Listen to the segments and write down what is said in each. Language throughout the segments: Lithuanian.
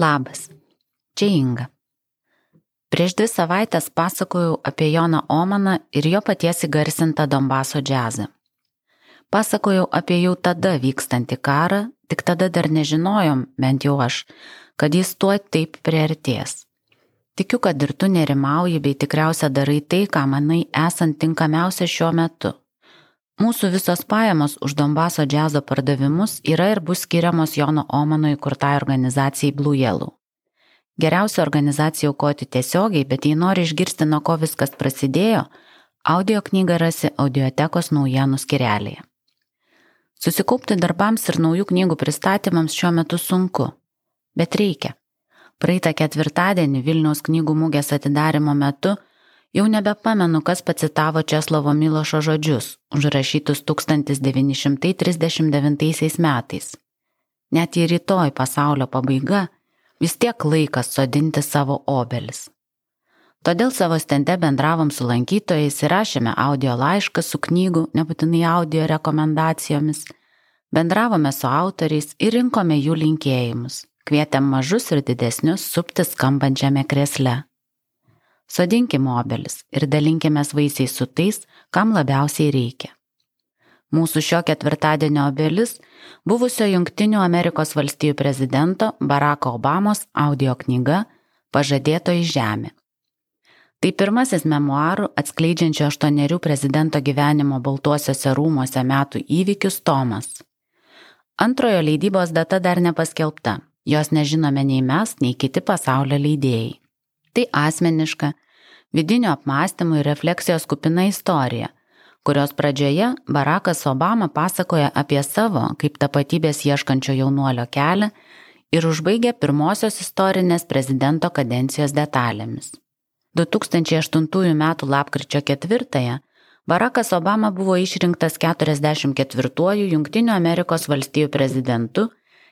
Labas, čia Inga. Prieš dvi savaitės pasakojau apie Joną Omaną ir jo paties įgarsintą Donbaso džiazą. Pasakojau apie jau tada vykstantį karą, tik tada dar nežinojom, bent jau aš, kad jis tuo taip priartės. Tikiu, kad ir tu nerimauji bei tikriausia darai tai, ką manai esant tinkamiausia šiuo metu. Mūsų visos pajamos už Donbaso džiazo pardavimus yra ir bus skiriamos Jono Omano įkurtai organizacijai Blue Yellow. Geriausia organizacija aukoti tiesiogiai, bet jei nori išgirsti, nuo ko viskas prasidėjo, audio knygą rasi audiotekos naujienų skirelėje. Susikaupti darbams ir naujų knygų pristatymams šiuo metu sunku, bet reikia. Praeitą ketvirtadienį Vilniaus knygų mūgės atidarimo metu jau nebepamenu, kas pacitavo Česlovo Milošo žodžius, užrašytus 1939 metais. Net jei rytoj pasaulio pabaiga, vis tiek laikas sodinti savo obelis. Todėl savo stende bendravom su lankytojais ir rašėme audio laišką su knygų, nebūtinai audio rekomendacijomis, bendravome su autoriais ir rinkome jų linkėjimus, kvietėm mažus ir didesnius supti skambančiame kresle. Sodinkime obelis ir dalinkime vaisiais su tais, kam labiausiai reikia. Mūsų šio ketvirtadienio obelis buvusio Junktinių Amerikos valstijų prezidento Baracko Obamos audio knyga Pažadėtoji žemė. Tai pirmasis memoarų atskleidžiančio aštuonerių prezidento gyvenimo Baltuosiuose rūmuose metų įvykius Tomas. Antrojo leidybos data dar nepaskelbta, jos nežinome nei mes, nei kiti pasaulio leidėjai. Tai asmeniška, vidinio apmąstymų ir refleksijos kupina istorija kurios pradžioje Barackas Obama pasakoja apie savo kaip tapatybės ieškančio jaunuolio kelią ir užbaigia pirmosios istorinės prezidento kadencijos detalėmis. 2008 m. lapkričio 4-ąją Barackas Obama buvo išrinktas 44-ųjų Junktinių Amerikos valstijų prezidentu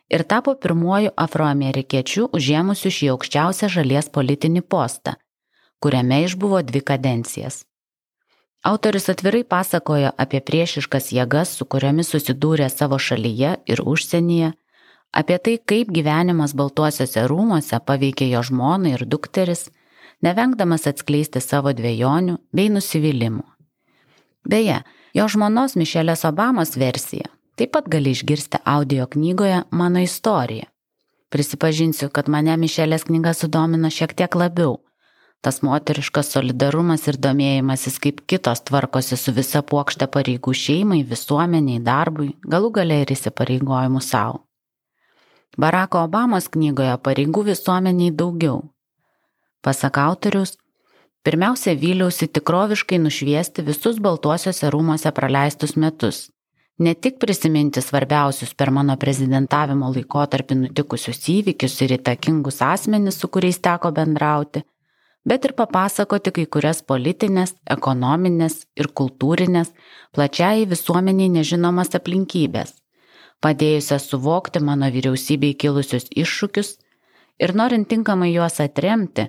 ir tapo pirmuoju afroamerikiečiu užėmusiu šį aukščiausią šalies politinį postą, kuriame išbuvo dvi kadencijas. Autorius atvirai pasakojo apie priešiškas jėgas, su kuriomis susidūrė savo šalyje ir užsienyje, apie tai, kaip gyvenimas Baltuosiuose rūmose paveikė jo žmoną ir dukteris, nevengdamas atskleisti savo dviejonių bei nusivylimų. Beje, jo žmonos Mišelės Obamos versija taip pat gali išgirsti audio knygoje Mano istorija. Prisipažinsiu, kad mane Mišelės knyga sudomino šiek tiek labiau tas moteriškas solidarumas ir domėjimasis, kaip kitos tvarkosi su visa puokšte pareigų šeimai, visuomeniai, darbui, galų gale ir įsipareigojimų savo. Barako Obamos knygoje pareigų visuomeniai daugiau. Pasak autorius, pirmiausia vyliausi tikroviškai nušviesti visus Baltuosiuose rūmose praleistus metus. Ne tik prisiminti svarbiausius per mano prezidentavimo laikotarpį nutikusius įvykius ir įtakingus asmenis, su kuriais teko bendrauti, bet ir papasakoti kai kurias politinės, ekonominės ir kultūrinės, plačiai visuomeniai nežinomas aplinkybės, padėjusias suvokti mano vyriausybei kilusius iššūkius ir norint tinkamai juos atremti,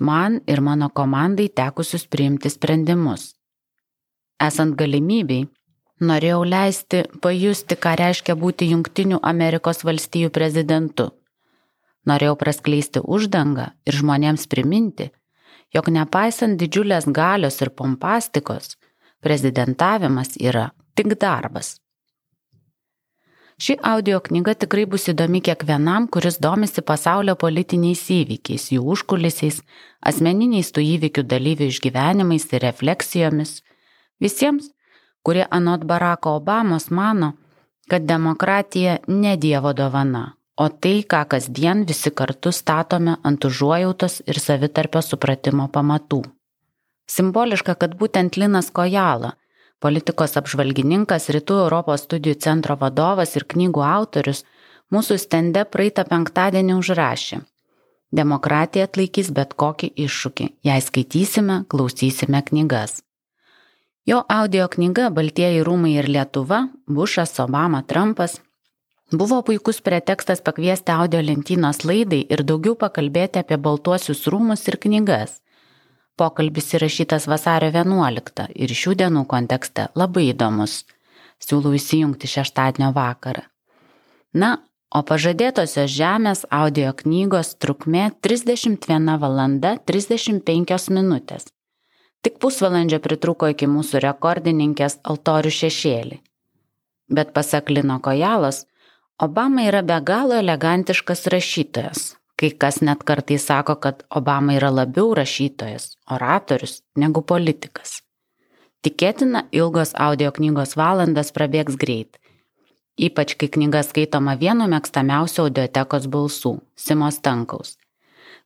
man ir mano komandai tekusius priimti sprendimus. Esant galimybei, norėjau leisti pajusti, ką reiškia būti Junktinių Amerikos valstijų prezidentu. Norėjau praskleisti uždangą ir žmonėms priminti, jog nepaisant didžiulės galios ir pompastikos, prezidentavimas yra tik darbas. Ši audio knyga tikrai bus įdomi kiekvienam, kuris domisi pasaulio politiniais įvykiais, jų užkulisiais, asmeniniais tų įvykių dalyvių išgyvenimais ir refleksijomis. Visiems, kurie anot Barako Obamos mano, kad demokratija ne Dievo dovana, o tai, ką kasdien visi kartu statome ant užuojautos ir savitarpio supratimo pamatų. Simboliška, kad būtent Linas Kojala, politikos apžvalgininkas, Rytų Europos studijų centro vadovas ir knygų autorius, mūsų stende praeitą penktadienį užrašė. Demokratija atlaikys bet kokį iššūkį, jei skaitysime, klausysime knygas. Jo audio knyga Baltieji rūmai ir Lietuva, Bušas, Obama, Trumpas Buvo puikus pretekstas pakviesti audio lentynos laidai ir daugiau pakalbėti apie baltuosius rūmus ir knygas. Pokalbis įrašytas vasario 11 ir šių dienų kontekste labai įdomus. Siūlau įsijungti šeštadienio vakarą. Na, o pažadėtosios žemės audio knygos trukmė 31 valanda 35 minutės. Tik pusvalandžio pritruko iki mūsų rekordininkės altorių šešėlį. Bet pasak Lino Kojalos, Obama yra be galo elegantiškas rašytojas. Kai kas net kartais sako, kad Obama yra labiau rašytojas, oratorius negu politikas. Tikėtina, ilgos audio knygos valandas prabėgs greit. Ypač kai knyga skaitoma vienu mėgstamiausių audiotekos balsų - Simos Tankaus.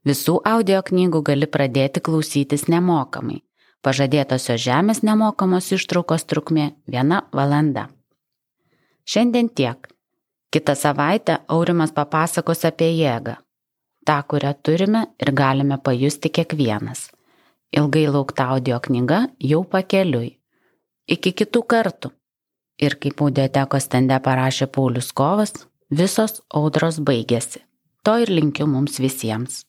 Visų audio knygų gali pradėti klausytis nemokamai. Pažadėtosios žemės nemokamos ištraukos trukmė - viena valanda. Šiandien tiek. Kitą savaitę Aurimas papasakos apie jėgą. Ta, kurią turime ir galime pajusti kiekvienas. Ilgai laukta audio knyga jau pakeliui. Iki kitų kartų. Ir kaip audiotekos stende parašė Paulius Kovas, visos audros baigėsi. To ir linkiu mums visiems.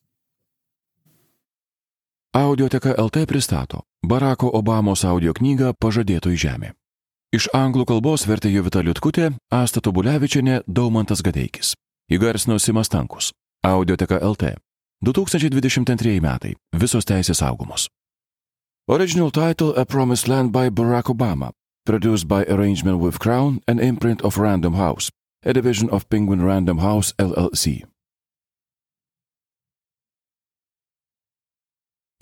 Audioteka LT pristato Barako Obamos audio knygą Pažadėtojų žemė. Iš anglų kalbos vertė Jovita Liutkutė, Asta Tobulevičiane, Daumantas Gadeikis. Įgarsino Simas Tankus. Audioteka LT. 2022 metai. Visos teisės saugomos. Original title A Promised Land by Barack Obama. Produced by arrangement with Crown, an imprint of Random House, a division of Penguin Random House LLC.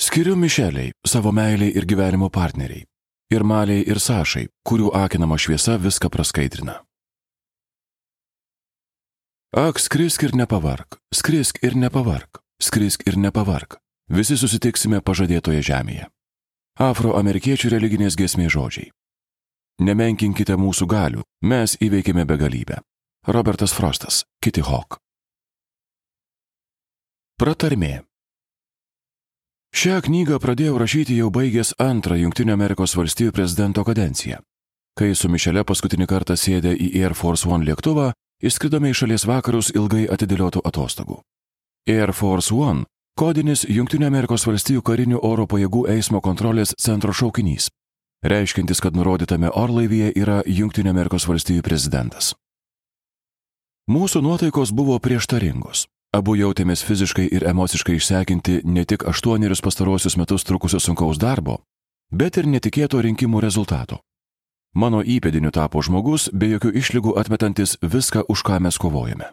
Skiriu Mišeliai, savo meiliai ir gyvenimo partneriai. Ir Maliai ir Sašai, kurių akinama šviesa viską praskaidrina. Ak, skrisk ir nepavark, skrisk ir nepavark, skrisk ir nepavark. Visi susitiksime pažadėtoje žemėje. Afroamerikiečių religinės gesmės žodžiai. Nemenkinkite mūsų galių, mes įveikėme begalybę. Robertas Frostas, Kitty Hawk. Pratarmė. Šią knygą pradėjau rašyti jau baigęs antrą Junktinio Amerikos valstybių prezidento kadenciją. Kai su Mišelė paskutinį kartą sėdė į Air Force One lėktuvą, išskridome į šalies vakarus ilgai atidėliotų atostogų. Air Force One - kodinis Junktinio Amerikos valstybių karinių oro pajėgų eismo kontrolės centro šaukinys, reiškintis, kad nurodytame orlaivyje yra Junktinio Amerikos valstybių prezidentas. Mūsų nuotaikos buvo prieštaringos. Abu jautėmės fiziškai ir emociškai išsekinti ne tik aštuonerius pastarosius metus trukusio sunkaus darbo, bet ir netikėto rinkimų rezultato. Mano įpėdiniu tapo žmogus, be jokių išlygų atmetantis viską, už ką mes kovojame.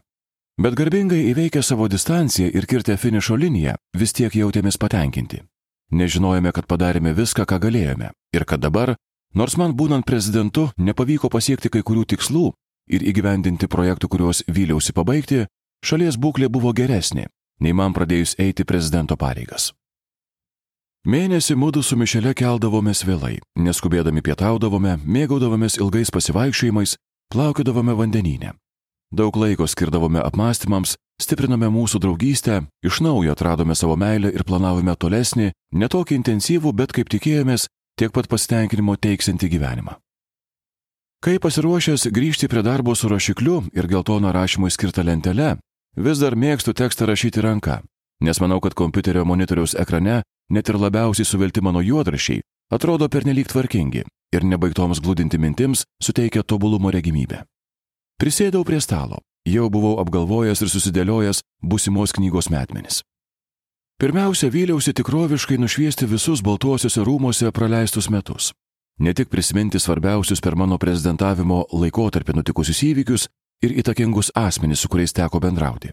Bet garbingai įveikę savo distanciją ir kirtę finišo liniją, vis tiek jautėmės patenkinti. Nežinojome, kad padarėme viską, ką galėjome ir kad dabar, nors man būnant prezidentu, nepavyko pasiekti kai kurių tikslų ir įgyvendinti projektų, kuriuos vyliausi pabaigti, šalies būklė buvo geresnė, nei man pradėjus eiti prezidento pareigas. Mėnesį mūdu su Mišelė keldavomės vėlai, neskubėdami pietaudavome, mėgaudavomės ilgais pasivaikščiojimais, plaukiodavome vandenyne. Daug laiko skirdavome apmąstymams, stiprinome mūsų draugystę, iš naujo atradome savo meilę ir planavome tolesnį, netokį intensyvų, bet kaip tikėjomės, tiek pat pasitenkinimo teiksinti gyvenimą. Kai pasiruošęs grįžti prie darbo su rašikliu ir geltoną rašymui skirtą lentelę, vis dar mėgstu tekstą rašyti ranka, nes manau, kad kompiuterio monitoriaus ekrane net ir labiausiai suvelti mano juodrašiai atrodo pernelyg tvarkingi ir nebaigtoms glūdinti mintims suteikia tobulumo regimybę. Prisėdau prie stalo, jau buvau apgalvojęs ir susidėliojęs būsimos knygos metmenis. Pirmiausia, vyliausi tikroviškai nušviesti visus baltuosiuose rūmose praleistus metus. Ne tik prisiminti svarbiausius per mano prezidentavimo laikotarpį nutikusius įvykius ir įtakingus asmenys, su kuriais teko bendrauti,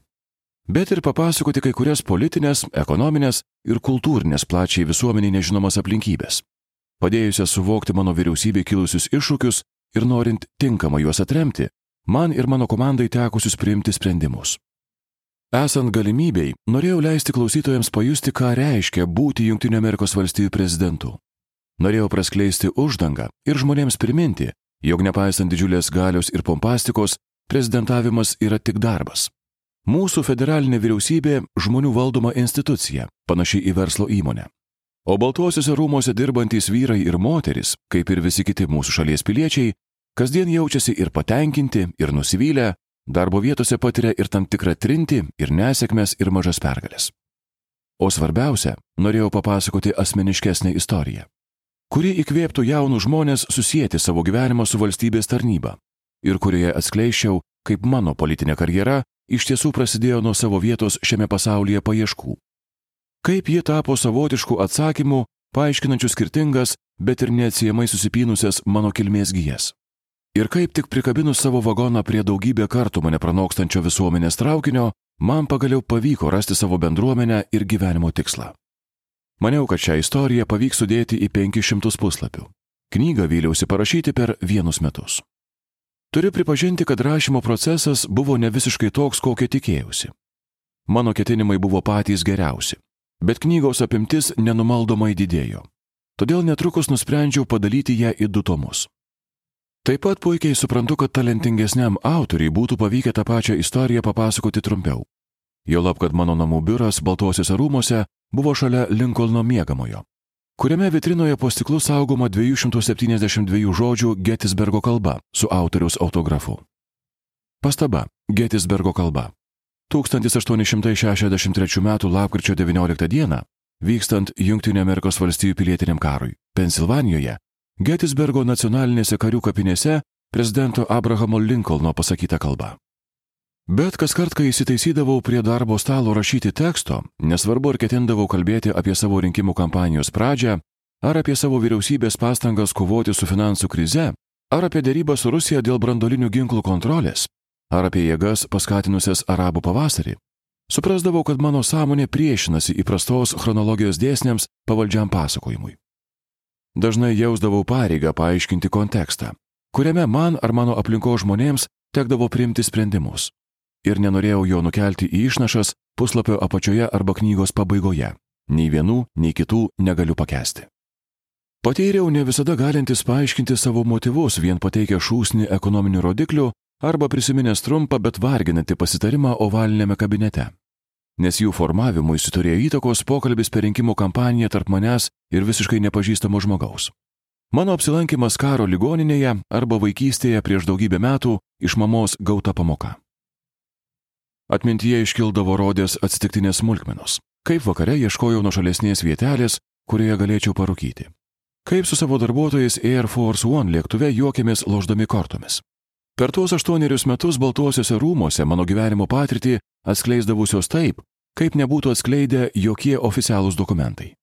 bet ir papasakoti kai kurias politinės, ekonominės ir kultūrinės plačiai visuomeniai nežinomas aplinkybės, padėjusias suvokti mano vyriausybė kilusius iššūkius ir norint tinkamai juos atremti, man ir mano komandai tekusius priimti sprendimus. Esant galimybei, norėjau leisti klausytojams pajusti, ką reiškia būti Junktinio Amerikos valstybių prezidentu. Norėjau praskleisti uždangą ir žmonėms priminti, jog nepaisant didžiulės galios ir pompastikos, prezidentavimas yra tik darbas. Mūsų federalinė vyriausybė - žmonių valdoma institucija, panaši į verslo įmonę. O baltuosiuose rūmose dirbantys vyrai ir moteris, kaip ir visi kiti mūsų šalies piliečiai, kasdien jaučiasi ir patenkinti, ir nusivylę, darbo vietose patiria ir tam tikrą trinti, ir nesėkmės, ir mažas pergalės. O svarbiausia, norėjau papasakoti asmeniškesnę istoriją, kuri įkvėptų jaunų žmonės susijęti savo gyvenimą su valstybės tarnyba ir kurioje atskleiščiau, kaip mano politinė karjera iš tiesų prasidėjo nuo savo vietos šiame pasaulyje paieškų. Kaip ji tapo savotišku atsakymu, paaiškinančiu skirtingas, bet ir neatsiemai susipynusias mano kilmės gyjas. Ir kaip tik prikabinus savo vagoną prie daugybę kartų mane pranokstančio visuomenės traukinio, man pagaliau pavyko rasti savo bendruomenę ir gyvenimo tikslą. Maniau, kad šią istoriją pavyks sudėti į 500 puslapių. Knygą vyliausi parašyti per vienus metus. Turiu pripažinti, kad rašymo procesas buvo ne visiškai toks, kokio tikėjausi. Mano ketinimai buvo patys geriausi, bet knygos apimtis nenumaldomai didėjo. Todėl netrukus nusprendžiau padalyti ją į du tomus. Taip pat puikiai suprantu, kad talentingesniam autoriui būtų pavykę tą pačią istoriją papasakoti trumpiau. Jolab, kad mano namų biuras Baltuosiuose rūmose buvo šalia Linkolno miegamojo, kuriame vitrinoje po stiklu saugoma 272 žodžių Getisbergo kalba su autoriaus autografu. Pastaba - Getisbergo kalba. 1863 m. lapkričio 19 d. vykstant Junktinių Amerikos valstijų pilietiniam karui Pensilvanijoje, Getisbergo nacionalinėse karių kapinėse prezidento Abrahamo Lincolno pasakyta kalba. Bet kas kart, kai įsitaisydavau prie darbo stalo rašyti teksto, nesvarbu ar ketindavau kalbėti apie savo rinkimų kampanijos pradžią, ar apie savo vyriausybės pastangas kovoti su finansų krize, ar apie dėrybą su Rusija dėl brandolinių ginklų kontrolės, ar apie jėgas paskatinusias arabų pavasarį, suprasdavau, kad mano sąmonė priešinasi įprastos chronologijos dėsniams pavaldžiam pasakojimui. Dažnai jausdavau pareigą paaiškinti kontekstą, kuriame man ar mano aplinko žmonėms tekdavo priimti sprendimus ir nenorėjau jo nukelti į išnašas puslapio apačioje arba knygos pabaigoje. Nei vienų, nei kitų negaliu pakęsti. Patyriau ne visada galintis paaiškinti savo motyvus vien pateikę šūsnį ekonominių rodiklių arba prisiminęs trumpą, bet varginantį pasitarimą ovalinėme kabinete. Nes jų formavimui turėjo įtakos pokalbis per rinkimų kampaniją tarp manęs ir visiškai nepažįstamo žmogaus. Mano apsilankimas karo ligoninėje arba vaikystėje prieš daugybę metų iš mamos gauta pamoka. Atmintyje iškildavo rodės atsitiktinės smulkmenos. Kaip vakare ieškojau nuošalesnės vietelės, kurioje galėčiau parūkyti. Kaip su savo darbuotojais Air Force One lėktuve juokėmės loždami kortomis. Per tuos aštuonerius metus Baltuosiuose rūmose mano gyvenimo patirtį atskleisdavusios taip, kaip nebūtų atskleidę jokie oficialūs dokumentai.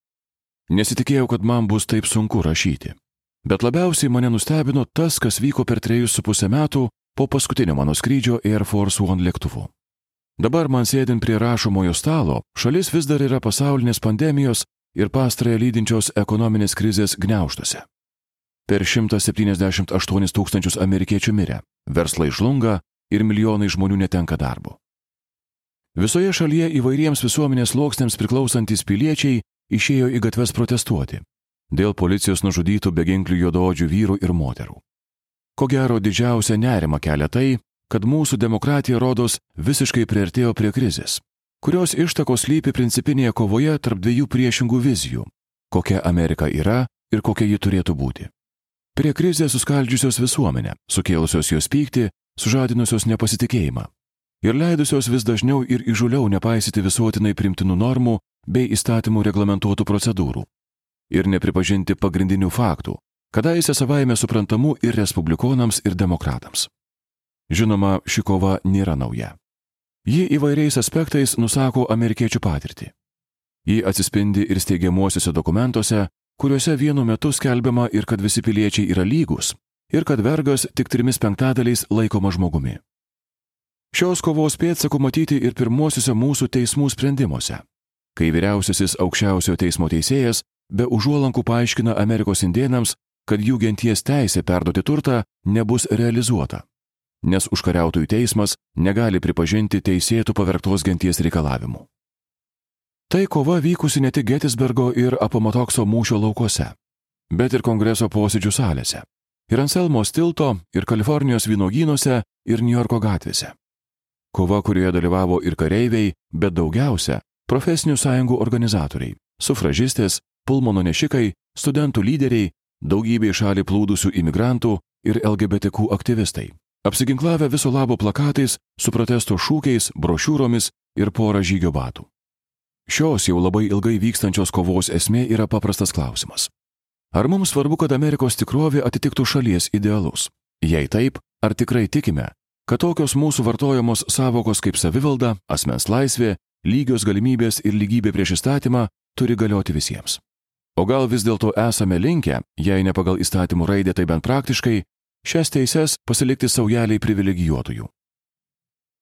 Nesitikėjau, kad man bus taip sunku rašyti. Bet labiausiai mane nustebino tas, kas vyko per trejus su pusę metų po paskutinio mano skrydžio Air Force One lėktuvu. Dabar man sėdint prie rašomojo stalo, šalis vis dar yra pasaulinės pandemijos ir pastarąją lydinčios ekonominės krizės gniauštuose. Per 178 tūkstančius amerikiečių mirė, verslai žlunga ir milijonai žmonių netenka darbo. Visoje šalyje įvairiems visuomenės sluoksniams priklausantis piliečiai išėjo į gatves protestuoti dėl policijos nužudytų beginklių juododžių vyrų ir moterų. Ko gero didžiausia nerima kelia tai, kad mūsų demokratija rodos visiškai priartėjo prie krizės, kurios ištakos lypi principinėje kovoje tarp dviejų priešingų vizijų - kokia Amerika yra ir kokia ji turėtų būti. Prie krizės suskaldžiusios visuomenę, sukėlusios jos pyktį, sužadinusios nepasitikėjimą ir leidusios vis dažniau ir įžuliau nepaisyti visuotinai primtinų normų bei įstatymų reglamentuotų procedūrų ir nepripažinti pagrindinių faktų, kadaise savaime suprantamų ir respublikonams, ir demokratams. Žinoma, ši kova nėra nauja. Ji įvairiais aspektais nusako amerikiečių patirtį. Ji atsispindi ir steigiamuosiuose dokumentuose, kuriuose vienu metu skelbiama ir kad visi piliečiai yra lygus, ir kad vergas tik trimis penktadaliais laikoma žmogumi. Šios kovos pėdsakų matyti ir pirmosiuose mūsų teismų sprendimuose, kai vyriausiasis aukščiausio teismo teisėjas be užuolankų paaiškina Amerikos indienams, kad jų genties teisė perduoti turtą nebus realizuota nes užkariautojų teismas negali pripažinti teisėtų pavergtos genties reikalavimų. Tai kova vykusi ne tik Getisbergo ir Apomatokso mūšio laukuose, bet ir kongreso posėdžių salėse, ir Anselmo stilto, ir Kalifornijos vynogynuose, ir Niujorko gatvėse. Kova, kurioje dalyvavo ir kareiviai, bet daugiausia - profesinių sąjungų organizatoriai, sufražistės, pulmono nešikai, studentų lyderiai, daugybė šalį plūdusių imigrantų ir LGBTQ aktyvistai apsiginklavę viso labo plakatais su protesto šūkiais, brošiūromis ir pora žygio batų. Šios jau labai ilgai vykstančios kovos esmė yra paprastas klausimas. Ar mums svarbu, kad Amerikos tikrovė atitiktų šalies idealus? Jei taip, ar tikrai tikime, kad tokios mūsų vartojamos savokos kaip savivalda, asmens laisvė, lygios galimybės ir lygybė prieš įstatymą turi galioti visiems. O gal vis dėlto esame linkę, jei ne pagal įstatymų raidę, tai bent praktiškai, šias teises pasilikti saujeliai privilegijuotųjų.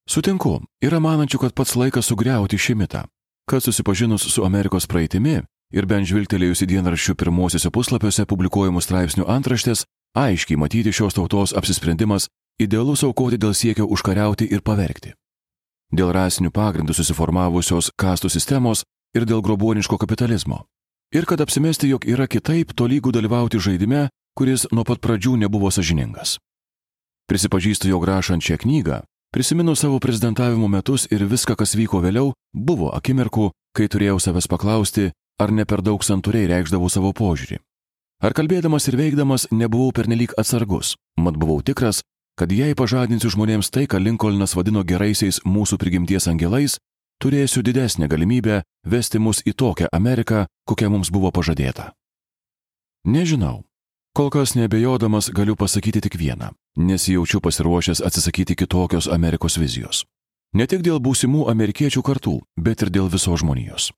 Sutinku, yra manančių, kad pats laikas sugriauti šį mitą, kad susipažinus su Amerikos praeitimi ir bent žvilgtelėjus į dienraščių pirmosiuose puslapiuose publikuojamų straipsnių antraštės, aiškiai matyti šios tautos apsisprendimas idealus aukoti dėl siekio užkariauti ir pavergti. Dėl rasinių pagrindų susiformavusios kastų sistemos ir dėl groboniško kapitalizmo. Ir kad apsimesti, jog yra kitaip tolygų dalyvauti žaidime, kuris nuo pat pradžių nebuvo sažiningas. Prisipažįstu, jog rašant šią knygą, prisimenu savo prezidentavimo metus ir viską, kas vyko vėliau, buvo akimirkų, kai turėjau savęs paklausti, ar ne per daug santūriai reikšdavau savo požiūrį. Ar kalbėdamas ir veikdamas nebuvau pernelyg atsargus, mat buvau tikras, kad jei pažadinsiu žmonėms tai, ką Lincolnas vadino geraisiais mūsų prigimties angelais, turėsiu didesnę galimybę vesti mus į tokią Ameriką, kokia mums buvo pažadėta. Nežinau. Kol kas nebejodamas galiu pasakyti tik vieną - nesijaučiu pasiruošęs atsisakyti kitokios Amerikos vizijos. Ne tik dėl būsimų amerikiečių kartų, bet ir dėl visos žmonijos.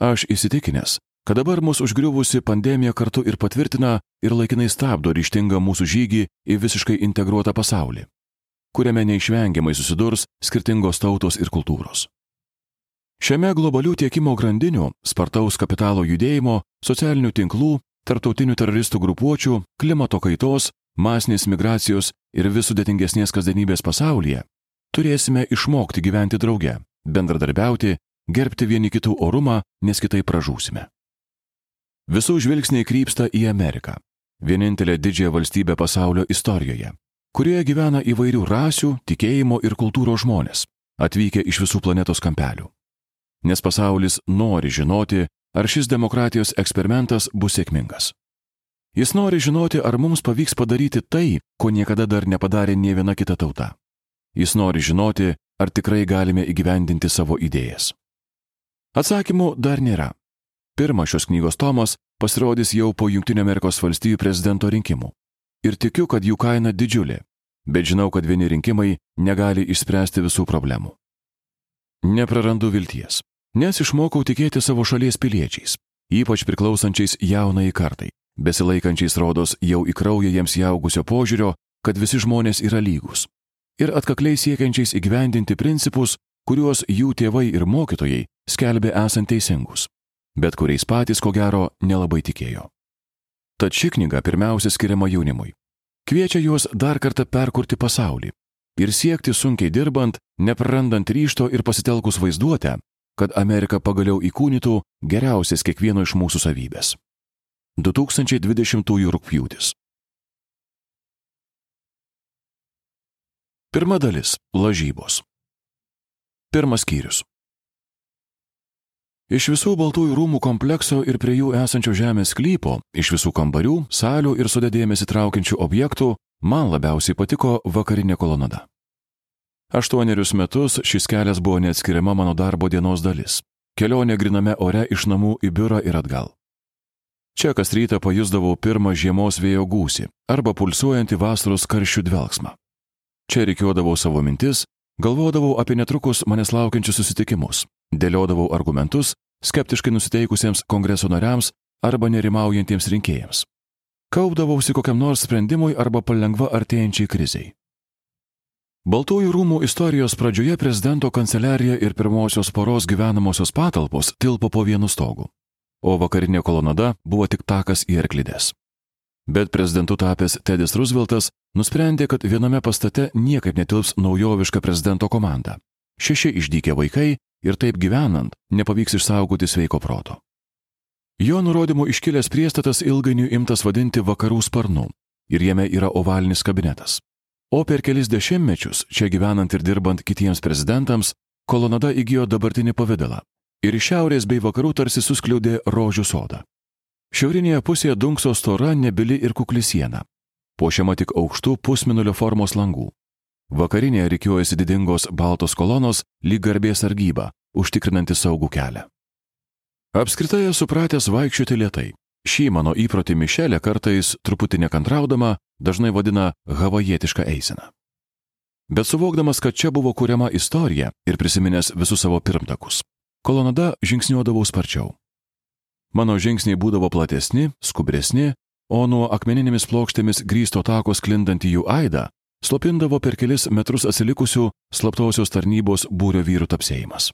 Aš įsitikinęs, kad dabar mūsų užgriuvusi pandemija kartu ir patvirtina ir laikinai stabdo ryštingą mūsų žygį į visiškai integruotą pasaulį, kuriame neišvengiamai susidurs skirtingos tautos ir kultūros. Šiame globalių tiekimo grandinių, spartaus kapitalo judėjimo, socialinių tinklų, tarptautinių teroristų grupuočių, klimato kaitos, masinės migracijos ir vis sudėtingesnės kasdienybės pasaulyje turėsime išmokti gyventi drauge, bendradarbiauti, gerbti vieni kitų orumą, nes kitaip pražūsime. Visų žvilgsniai krypsta į Ameriką, vienintelę didžiąją valstybę pasaulio istorijoje, kurioje gyvena įvairių rasių, tikėjimo ir kultūros žmonės, atvykę iš visų planetos kampelių. Nes pasaulis nori žinoti, ar šis demokratijos eksperimentas bus sėkmingas. Jis nori žinoti, ar mums pavyks padaryti tai, ko niekada dar nepadarė nie viena kita tauta. Jis nori žinoti, ar tikrai galime įgyvendinti savo idėjas. Atsakymų dar nėra. Pirmas šios knygos tomas pasirodys jau po valstijų prezidento rinkimų. Ir tikiu, kad jų kaina didžiulė, bet žinau, kad vieni rinkimai negali išspręsti visų problemų. Neprarandu vilties, nes išmokau tikėti savo šalies piliečiais, ypač priklausančiais jaunai kartai, besilaikančiais rodos jau į kraują jiems jaugusio požiūrio, kad visi žmonės yra lygus, ir atkakliai siekiančiais įgyvendinti principus, kuriuos jų tėvai ir mokytojai skelbė esant teisingus bet kuriais patys ko gero nelabai tikėjo. Tad ši knyga pirmiausia skiriama jaunimui. Kviečia juos dar kartą perkurti pasaulį ir siekti sunkiai dirbant, neprarandant ryšto ir pasitelkus vaizduotę, kad Amerika pagaliau įkūnytų geriausias kiekvieno iš mūsų savybės. 2020 rūpjūtis. Pirma dalis - lažybos. Pirmas skyrius. Iš visų Baltųjų rūmų komplekso ir prie jų esančio žemės sklypo, iš visų kambarių, salių ir sudėdėmėsi traukiančių objektų, man labiausiai patiko vakarinė kolonada. Aštuonerius metus šis kelias buvo neatskiriama mano darbo dienos dalis - kelionė griname ore iš namų į biurą ir atgal. Čia kas rytą pajusdavau pirmą žiemos vėjo gūsį arba pulsuojantį vasaros karščių dvelgsmą. Čia reikiuodavau savo mintis, galvodavau apie netrukus manęs laukiančius susitikimus, dėliodavau argumentus skeptiškai nusiteikusiems kongreso nariams arba nerimaujantiems rinkėjams. Kaupdavausi kokiam nors sprendimui arba palengva artėjančiai kriziai. Baltųjų rūmų istorijos pradžioje prezidento kanceliarija ir pirmosios poros gyvenamosios patalpos tilpo po vienu stogu, o vakarinė kolonada buvo tik takas į Erklidės. Bet prezidentu tapęs Tedis Rooseveltas nusprendė, kad viename pastate niekaip netilps naujoviška prezidento komanda. Šeši išdykę vaikai ir taip gyvenant nepavyks išsaugoti sveiko proto. Jo nurodymu iškilęs priestatas ilgainiui imtas vadinti vakarų sparnu ir jame yra ovalinis kabinetas. O per kelis dešimtmečius, čia gyvenant ir dirbant kitiems prezidentams, kolonada įgyjo dabartinį pavydalą ir iš šiaurės bei vakarų tarsi suskliaudė rožių sodą. Šiaurinėje pusėje dunkso stora nebili ir kukli siena, puošiama tik aukštų pusminulio formos langų. Vakarinėje reikiuojasi didingos baltos kolonos lyg garbės sargyba, užtikrinanti saugų kelią. Apskritai esu pratęs vaikščioti lietai. Šį mano įprotį Mišelė kartais, truputį nekantraudama, dažnai vadina havajietišką eiseną. Bet suvokdamas, kad čia buvo kuriama istorija ir prisiminęs visus savo pirmtakus, kolonada žingsniuodavau sparčiau. Mano žingsniai būdavo platesni, skubresni, o nuo akmeninėmis plokštėmis grįsto tako sklindantį jų aidą slopindavo per kelis metrus atsilikusių slaptosios tarnybos būrio vyrų tapsėjimas.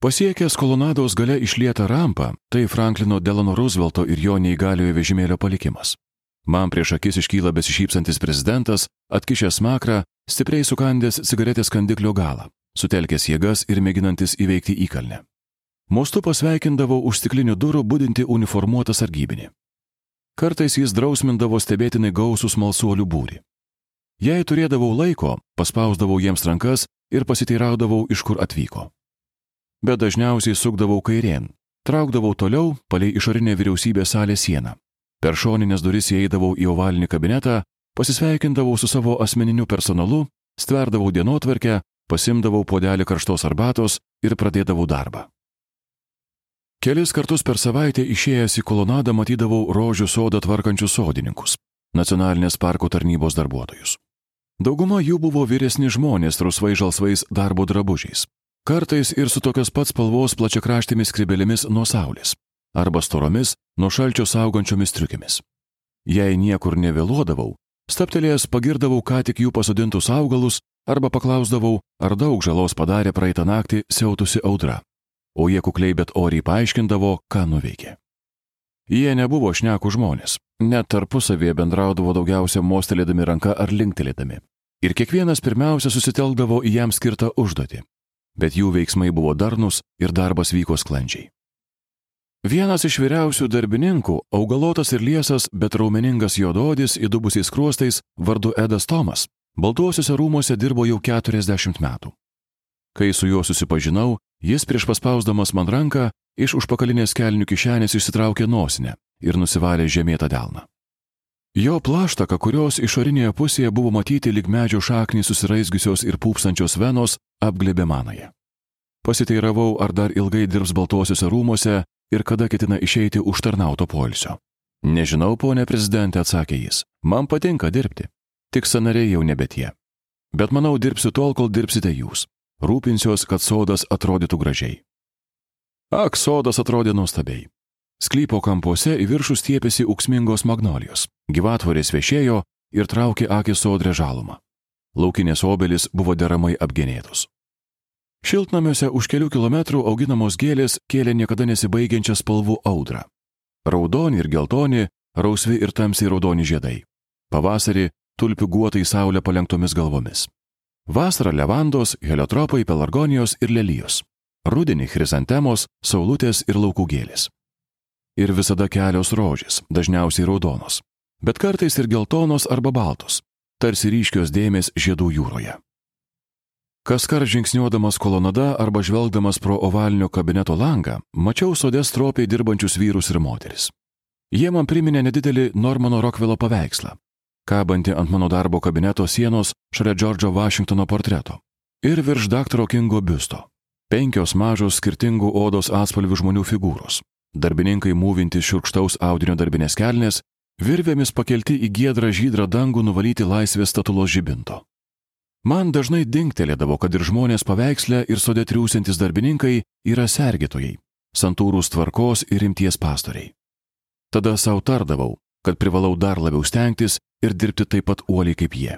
Pasiekęs kolonados gale išlietą rampą, tai Franklino Delano Roosevelto ir jo neįgaliojo vežimėlio palikimas. Man prieš akis iškyla besišypsantis prezidentas, atkišęs makrą, stipriai sukandęs cigaretės kandiklio galą, sutelkęs jėgas ir mėginantis įveikti įkalnę. Mostu pasveikindavo už stiklinių durų būdinti uniformuotą sargybinį. Kartais jis drausmindavo stebėtinai gausų smalsuolių būrį. Jei turėdavau laiko, paspausdavau jiems rankas ir pasiteiraudavau, iš kur atvyko. Bet dažniausiai sukdavau kairien, traukdavau toliau palei išorinę vyriausybės salės sieną. Per šoninės duris įeidavau į ovalinį kabinetą, pasisveikindavau su savo asmeniniu personalu, stverdavau dienotvarkę, pasimdavau podelį karštos arbatos ir pradėdavau darbą. Kelis kartus per savaitę išėjęs į kolonadą matydavau rožių sodą tvarkančius sodininkus - nacionalinės parko tarnybos darbuotojus. Dauguma jų buvo vyresni žmonės rusvai žalsvais darbo drabužiais. Kartais ir su tokios pats spalvos plačiakraštėmis kribelėmis nuo saulės arba storomis nuo šalčio saugančiomis triukėmis. Jei niekur nevėluodavau, staptelėjęs pagirdavau ką tik jų pasodintus augalus arba paklausdavau, ar daug žalos padarė praeitą naktį siautusi audra o jie kukliai bet oriai paaiškindavo, ką nuveikė. Jie nebuvo šnekų žmonės, net tarpusavėje bendraudavo daugiausia mostelėdami ranką ar linktelėdami. Ir kiekvienas pirmiausia susitelkdavo į jam skirtą užduotį. Bet jų veiksmai buvo darnus ir darbas vyko sklandžiai. Vienas iš vyriausių darbininkų, augalotas ir liesas, bet raumeningas juododis įdubusiais kruostais, vardu Edas Tomas, Baltuosiuose rūmuose dirbo jau 40 metų. Kai su juo susipažinau, Jis prieš paspausdamas man ranką iš užpakalinės kelnių kišenės išsitraukė nosinę ir nusivalė žemėtą delną. Jo plaštaka, kurios išorinėje pusėje buvo matyti lik medžio šaknys susiraizgiusios ir pūpsančios venos, apglėbė manąją. Pasiteiravau, ar dar ilgai dirbs baltuosiuose rūmuose ir kada ketina išeiti už tarnauto poilsio. Nežinau, ponė prezidentė, atsakė jis. Man patinka dirbti. Tik sanariai jau nebe tie. Bet manau, dirbsiu tol, kol dirbsite jūs. Rūpinsiuos, kad sodas atrodytų gražiai. Ak, sodas atrodė nuostabiai. Sklypo kampuose į viršų stiepėsi uksmingos magnolijos, gyvatvorės viešėjo ir traukė akį sodrę žalumą. Laukinės obelis buvo deramai apgenėtos. Šiltnamiuose už kelių kilometrų auginamos gėlės kėlė niekada nesibaigiančią spalvų audrą. Raudoni ir geltoni, rausvi ir tamsiai raudoni žiedai. Pavasarį tulpių guotai saulė palenktomis galvomis. Vasarą levandos, heliotropai, pelargonijos ir lelijos. Rudenį chrizantemos, saulutės ir laukų gėlės. Ir visada kelios rožės, dažniausiai raudonos, bet kartais ir geltonos arba baltos, tarsi ryškios dėmės žiedų jūroje. Kas kart žingsniuodamas kolonada arba žvelgdamas pro ovalinio kabineto langą, mačiau sodės stropiai dirbančius vyrus ir moteris. Jie man priminė nedidelį Normano Rokvilo paveikslą, kabanti ant mano darbo kabineto sienos šalia Džordžo Vašingtono portreto ir virš daktaro Kingo biusto. Penkios mažos skirtingų odos atspalvių žmonių figūros. Darbininkai mūvinti šiurkštaus audinio darbinės kelnes, virvėmis pakelti į giedrą žydrą dangų nuvalyti laisvės statulos žibinto. Man dažnai dingtelėdavo, kad ir žmonės paveiksle ir sode triūsiantis darbininkai yra sergėtojai, santūrūs tvarkos ir rimties pastoriai. Tada savo tardavau, kad privalau dar labiau stengtis ir dirbti taip pat uoliai kaip jie.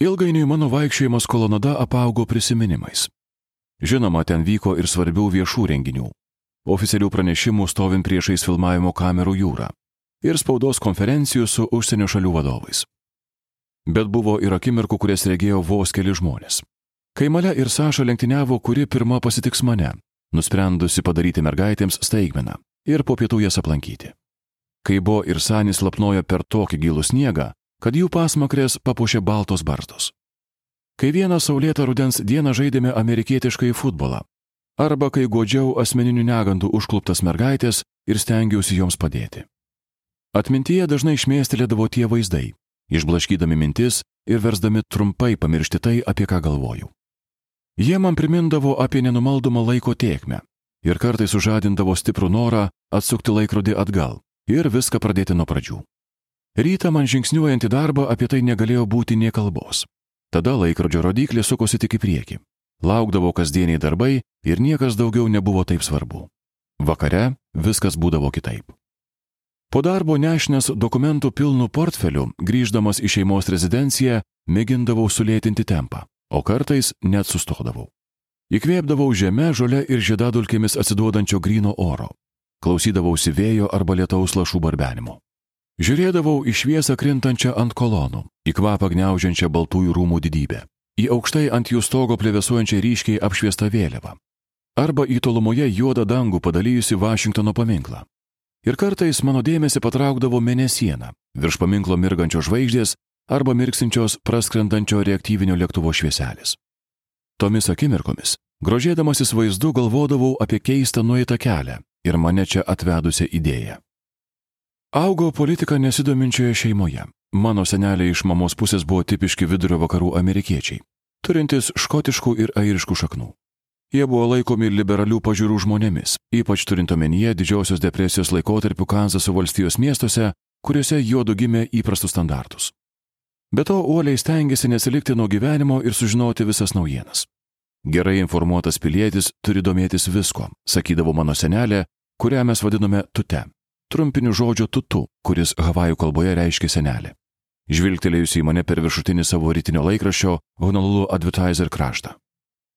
Ilgainiui mano vaikščiojimas kolonada apaugo prisiminimais. Žinoma, ten vyko ir svarbių viešų renginių. Oficialių pranešimų stovint priešais filmavimo kamerų jūrą. Ir spaudos konferencijų su užsienio šalių vadovais. Bet buvo ir akimirkų, kurias regėjo vos keli žmonės. Kai Male ir Saša lenktyniavo, kuri pirma pasitiks mane, nusprendusi padaryti mergaitėms staigmeną ir po pietų jas aplankyti kai buvo ir sanis lapnojo per tokį gilų sniegą, kad jų pasmakrės papuošė baltos barzdos. Kai vieną saulėtą rudens dieną žaidėme amerikietiškai futbolą, arba kai godžiau asmeninių negandų užkluptas mergaitės ir stengiausi joms padėti. Atmintyje dažnai išmėstelėdavo tie vaizdai, išblaškydami mintis ir versdami trumpai pamiršti tai, apie ką galvoju. Jie man primindavo apie nenumaldomą laiko tėkmę ir kartais sužadindavo stiprų norą atsukti laikrodį atgal ir viską pradėti nuo pradžių. Rytą man žingsniuojant į darbą apie tai negalėjo būti nie kalbos. Tada laikrodžio rodiklė sukosi tik į priekį. Laukdavo kasdieniai darbai ir niekas daugiau nebuvo taip svarbu. Vakare viskas būdavo kitaip. Po darbo nešnės dokumentų pilnų portfelių, grįždamas į šeimos rezidenciją, mėgindavau sulėtinti tempą, o kartais net sustodavau. Įkvėpdavau žemę, žole ir žiedadulkėmis atsiduodančio grino oro. Klausydavausi vėjo arba lietaus lašų barbenimo. Žiūrėdavau į šviesą krintančią ant kolonų, į kvapą gniaužiančią baltųjų rūmų didybę, į aukštai ant jų stogo plevėsuojančią ryškiai apšviestą vėliavą, arba į tolumoje juodą dangų padalyjusi Vašingtono paminklą. Ir kartais mano dėmesį patraukdavo mėnesiena, virš paminklo mirgančios žvaigždės arba mirksinčios praskrendančio reaktyvinio lėktuvo švieselės. Tomis akimirkomis, grožėdamasis vaizdu, galvodavau apie keistą nueitą kelią ir mane čia atvedusią idėją. Augau politiką nesidominčioje šeimoje. Mano seneliai iš mamos pusės buvo tipiški vidurio vakarų amerikiečiai, turintys škotiškų ir airiškų šaknų. Jie buvo laikomi liberalių pažiūrų žmonėmis, ypač turint omenyje didžiosios depresijos laikotarpių Kanzaso valstijos miestuose, kuriuose juodu gimė įprastus standartus. Be to, uoliai stengiasi nesilikti nuo gyvenimo ir sužinoti visas naujienas. Gerai informuotas pilietis turi domėtis visko, sakydavo mano senelė, kurią mes vadiname tute trumpiniu žodžio tutu, kuris Havajų kalboje reiškia senelė. Žvilgtelėjusi į mane per viršutinį savo rytinio laikraščio Honolulu Advertiser kraštą.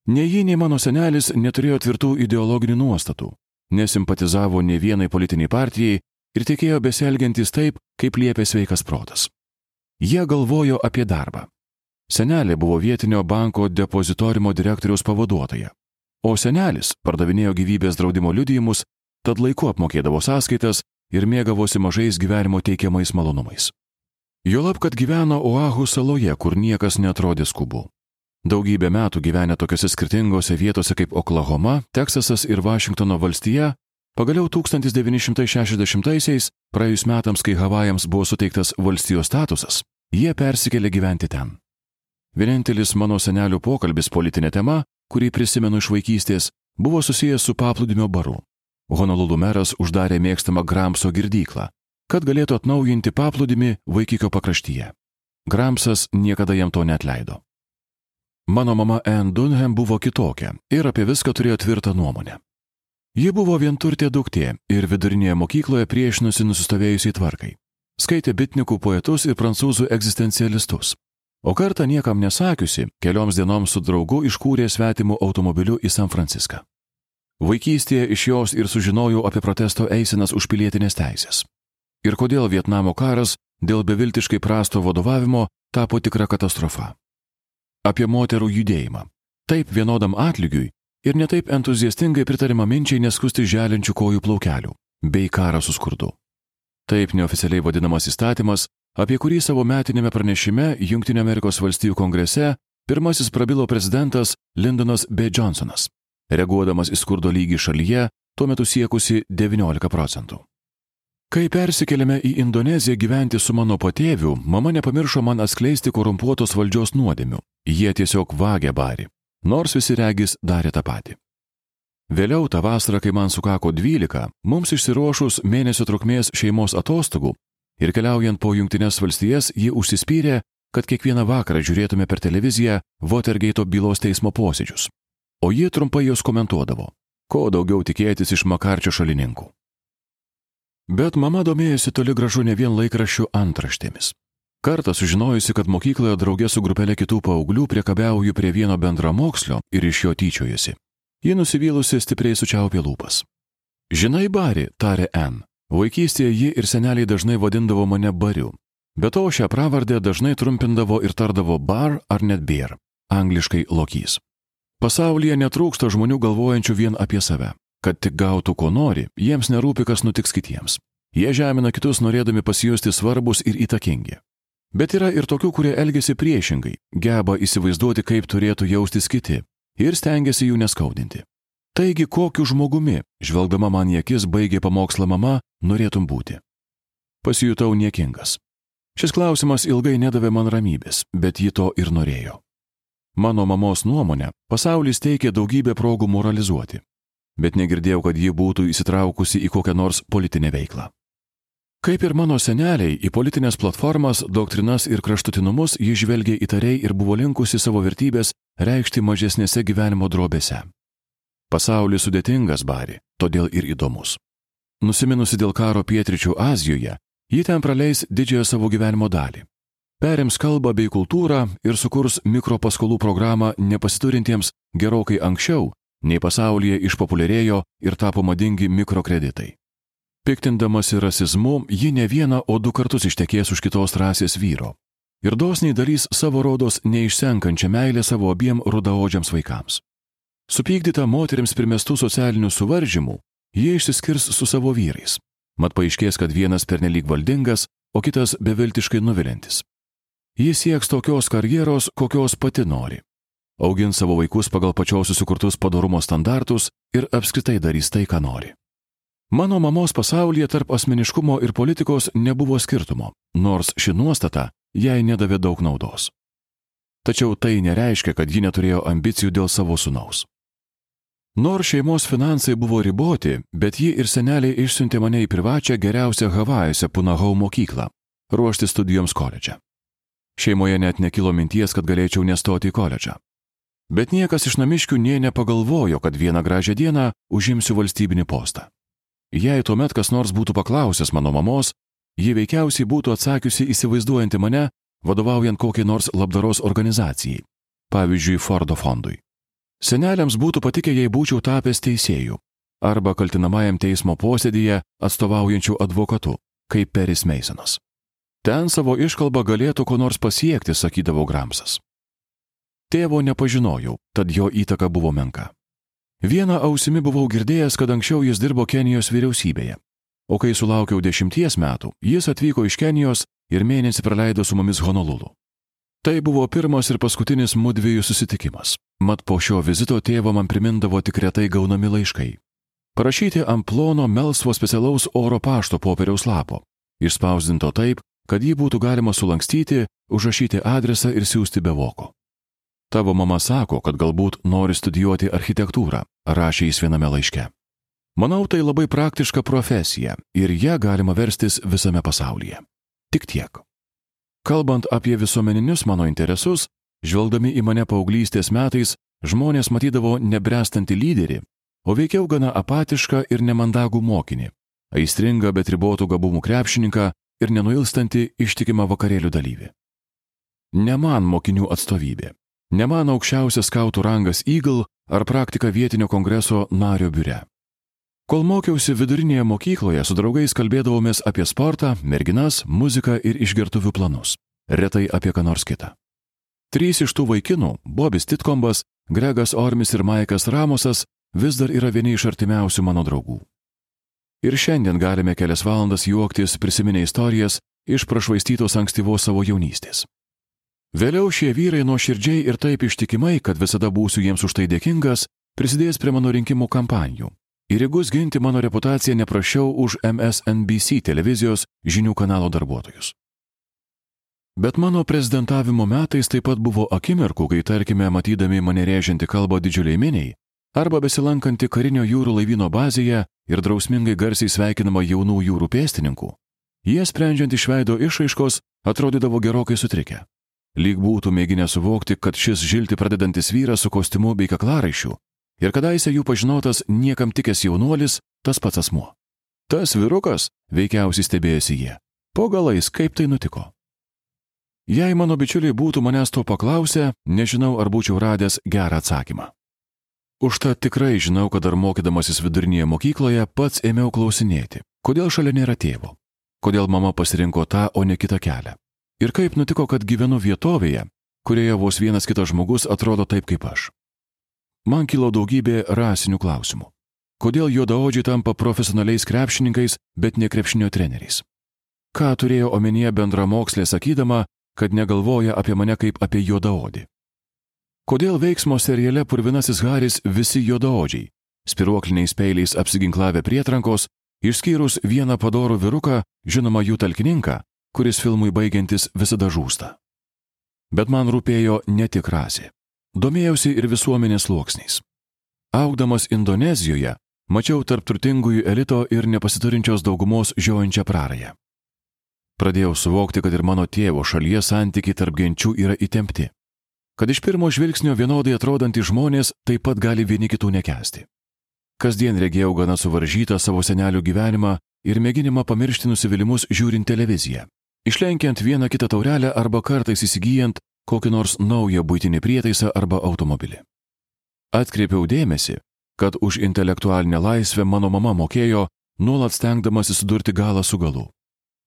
Nei ji, nei mano senelis neturėjo tvirtų ideologinių nuostatų, nesimpatizavo ne vienai politiniai partijai ir tikėjo besielgiantis taip, kaip liepia sveikas protas. Jie galvojo apie darbą. Senelė buvo vietinio banko depozitorimo direktoriaus pavaduotoja, o senelis pardavinėjo gyvybės draudimo liudijimus, tad laiku apmokėdavo sąskaitas ir mėgavosi mažais gyvenimo teikiamais malonumais. Jolab, kad gyveno Oahu saloje, kur niekas netrodė skubu. Daugybę metų gyvenę tokiose skirtingose vietose kaip Oklahoma, Teksasas ir Vašingtono valstija, pagaliau 1960-aisiais, praėjus metams, kai Havajams buvo suteiktas valstijos statusas, jie persikėlė gyventi ten. Vienintelis mano senelių pokalbis politinė tema, kurį prisimenu iš vaikystės, buvo susijęs su paplūdimio baru. Honolulu meras uždarė mėgstamą Gramso girdyklą, kad galėtų atnaujinti paplūdimį vaikikio pakraštyje. Gramsas niekada jam to netleido. Mano mama Ann Dunham buvo kitokia ir apie viską turėjo tvirtą nuomonę. Ji buvo vienturtė duktė ir vidurinėje mokykloje priešinusi nusistovėjusiai tvarkai. Skaitė bitnikų poetus ir prancūzų egzistencialistus. O kartą niekam nesakiusi, kelioms dienoms su draugu iškūrė svetimų automobiliu į San Franciską. Vaikystėje iš jos ir sužinojau apie protesto eisenas už pilietinės teisės. Ir kodėl Vietnamo karas dėl beviltiškai prasto vadovavimo tapo tikra katastrofa. Apie moterų judėjimą. Taip vienodam atlygiui ir netaip entuziastingai pritarima minčiai neskusti želinčių kojų plaukelių, bei karą su skurdu. Taip neoficialiai vadinamas įstatymas, apie kurį savo metinėme pranešime valstijų kongrese pirmasis prabilo prezidentas Lindonas B. Johnsonas reaguodamas į skurdo lygį šalyje, tuo metu siekusi 19 procentų. Kai persikėlėme į Indoneziją gyventi su mano patėviu, mama nepamiršo man atskleisti korumpuotos valdžios nuodėmių. Jie tiesiog vagė barį, nors visi regis darė tą patį. Vėliau tą vasarą, kai man sukako 12, mums išsiruošus mėnesio trukmės šeimos atostogų ir keliaujant po Junktinės valstijas, ji užsispyrė, kad kiekvieną vakarą žiūrėtume per televiziją Watergate bylos teismo posėdžius o ji trumpai jos komentuodavo, ko daugiau tikėtis iš makarčio šalininkų. Bet mama domėjosi toli gražu ne vien laikraščių antraštėmis. Kartą sužinojusi, kad mokykloje draugė su grupelė kitų paauglių priekabiauju prie vieno bendramokslio ir iš jo tyčiojasi, ji nusivylusi stipriai sučiaupė lūpas. Žinai, Bari, tarė N. Vaikystėje ji ir seneliai dažnai vadindavo mane bariu. Be to šią pravardę dažnai trumpindavo ir tardavo bar ar net beer, angliškai lokys. Pasaulyje netrūksta žmonių galvojančių vien apie save. Kad tik gautų ko nori, jiems nerūpi, kas nutiks kitiems. Jie žemina kitus norėdami pasijusti svarbus ir įtakingi. Bet yra ir tokių, kurie elgesi priešingai, geba įsivaizduoti, kaip turėtų jaustis kiti ir stengiasi jų neskaudinti. Taigi, kokiu žmogumi, žvelgdama man į akis, baigė pamokslą mama, norėtum būti? Pasijutau niekingas. Šis klausimas ilgai nedavė man ramybės, bet ji to ir norėjo. Mano mamos nuomonė, pasaulis teikia daugybę progų moralizuoti, bet negirdėjau, kad ji būtų įsitraukusi į kokią nors politinę veiklą. Kaip ir mano seneliai, į politinės platformas, doktrinas ir kraštutinumus ji žvelgė įtariai ir buvo linkusi savo vertybės reikšti mažesnėse gyvenimo drobėse. Pasaulis sudėtingas bari, todėl ir įdomus. Nusiminusi dėl karo pietričių Azijoje, ji ten praleis didžiąją savo gyvenimo dalį. Perims kalbą bei kultūrą ir sukurs mikropaskolų programą nepasiturintiems gerokai anksčiau, nei pasaulyje išpopuliarėjo ir tapo madingi mikrokreditai. Piktindamasi rasizmu, ji ne vieną, o du kartus ištekės už kitos rasės vyro. Ir dosniai darys savo rodos neišsenkančią meilę savo abiem rudaodžiams vaikams. Supykdyta moteriams primestų socialinių suvaržymų, jie išsiskirs su savo vyrais. Mat paaiškės, kad vienas pernelyg valdingas, o kitas beviltiškai nuvilintis. Jis sieks tokios karjeros, kokios pati nori. Augins savo vaikus pagal pačios susikurtus padarumo standartus ir apskritai darys tai, ką nori. Mano mamos pasaulyje tarp asmeniškumo ir politikos nebuvo skirtumo, nors ši nuostata jai nedavė daug naudos. Tačiau tai nereiškia, kad ji neturėjo ambicijų dėl savo sunaus. Nors šeimos finansai buvo riboti, bet ji ir seneliai išsiuntė mane į privačią geriausią Havajuose Punahau mokyklą - ruošti studijoms koledže. Šeimoje net nekilo minties, kad galėčiau nestoti į koledžą. Bet niekas iš namiškių nie nepagalvojo, kad vieną gražią dieną užimsiu valstybinį postą. Jei tuomet kas nors būtų paklausęs mano mamos, ji veikiausiai būtų atsakiusi įsivaizduojanti mane, vadovaujant kokiai nors labdaros organizacijai, pavyzdžiui, Fordo fondui. Seneliams būtų patikę, jei būčiau tapęs teisėjų arba kaltinamajam teismo posėdėje atstovaujančių advokatu, kaip Peris Meisonas. Ten savo iškalbą galėtų ko nors pasiekti, sakydavo Gramsas. Tėvo nepažinojau, tad jo įtaka buvo menka. Vieną ausimi buvau girdėjęs, kad anksčiau jis dirbo Kenijos vyriausybėje. O kai sulaukiau dešimties metų, jis atvyko iš Kenijos ir mėnesį praleido su mumis Honolulu. Tai buvo pirmas ir paskutinis mudviejų susitikimas. Mat po šio vizito tėvo man primindavo tik retai gaunami laiškai. Parašyti ant plono melsvo specialaus oro pašto popieriaus lapo. Išspausdinto taip, kad jį būtų galima sulankstyti, užrašyti adresą ir siūsti be voko. Tavo mama sako, kad galbūt nori studijuoti architektūrą, rašė jis viename laiške. Manau, tai labai praktiška profesija ir ją galima verstis visame pasaulyje. Tik tiek. Kalbant apie visuomeninius mano interesus, žvelgdami į mane paauglystės metais, žmonės matydavo nebrestantį lyderį, o veikiau gana apatišką ir nemandagų mokinį, aistringą bet ribotų gabumų krepšininką ir nenuilstantį ištikimą vakarėlių dalyvį. Ne man mokinių atstovybė. Ne mano aukščiausias skautų rangas Eagle ar praktika vietinio kongreso nario biure. Kol mokiausi vidurinėje mokykloje, su draugais kalbėdavomės apie sportą, merginas, muziką ir išgertuvių planus. Retai apie ką nors kitą. Trys iš tų vaikinų - Bobis Titkombas, Gregas Ormis ir Maikas Ramosas - vis dar yra vieni iš artimiausių mano draugų. Ir šiandien galime kelias valandas juoktis prisiminę istorijas iš prašvaistytos ankstyvos savo jaunystės. Vėliau šie vyrai nuoširdžiai ir taip ištikimai, kad visada būsiu jiems už tai dėkingas, prisidės prie mano rinkimų kampanijų. Ir įgus ginti mano reputaciją neprašiau už MSNBC televizijos žinių kanalo darbuotojus. Bet mano prezidentavimo metais taip pat buvo akimirkų, kai tarkime matydami mane rėžianti kalbą didžiuliai miniai, arba besilankantį karinio jūrų laivyno bazėje ir drausmingai garsiai sveikinama jaunų jūrų pėstininkų, jie sprendžiant iš veido išaiškos atrodydavo gerokai sutrikę lyg būtų mėginę suvokti, kad šis žilti pradedantis vyras su kostiumu bei kaklaraišiu ir kadaise jų pažinotas niekam tikęs jaunuolis, tas pats asmuo. Tas vyrukas, veikiausiai stebėjosi jie. Po galais, kaip tai nutiko? Jei mano bičiuliai būtų manęs to paklausę, nežinau, ar būčiau radęs gerą atsakymą. Užtat tikrai žinau, kad dar mokydamasis vidurinėje mokykloje pats ėmiau klausinėti, kodėl šalia nėra tėvo, kodėl mama pasirinko tą, o ne kitą kelią. Ir kaip nutiko, kad gyvenu vietovėje, kurioje vos vienas kitas žmogus atrodo taip kaip aš? Man kilo daugybė rasinių klausimų. Kodėl juodaodžiai tampa profesionaliais krepšininkais, bet ne krepšinio treneriais? Ką turėjo omenyje bendramokslė sakydama, kad negalvoja apie mane kaip apie juodaodį? Kodėl veiksmo seriale Purvinasis Haris visi juodaodžiai, spiruokliniais peiliais apsiginklavę prietrankos, išskyrus vieną padorų vyruką, žinoma jų talkininką, kuris filmui baigiantis visada žūsta. Bet man rūpėjo ne tik rasė. Domėjausi ir visuomenės sluoksniais. Augdamas Indonezijoje, mačiau tarp turtingųjų elito ir nepasiturinčios daugumos žiojančią prarąją. pradėjau suvokti, kad ir mano tėvo šalyje santykiai tarp genčių yra įtempti. Kad iš pirmo žvilgsnio vienodai atrodantys žmonės taip pat gali vieni kitų nekesti. Kasdien regėjau gana suvaržytą savo senelių gyvenimą ir mėginimą pamiršti nusivylimus žiūrint televiziją, išlenkiant vieną kitą taurelę arba kartais įsigijant kokį nors naują būtinį prietaisą arba automobilį. Atkreipiau dėmesį, kad už intelektualinę laisvę mano mama mokėjo, nuolat stengdamasi sudurti galą su galu.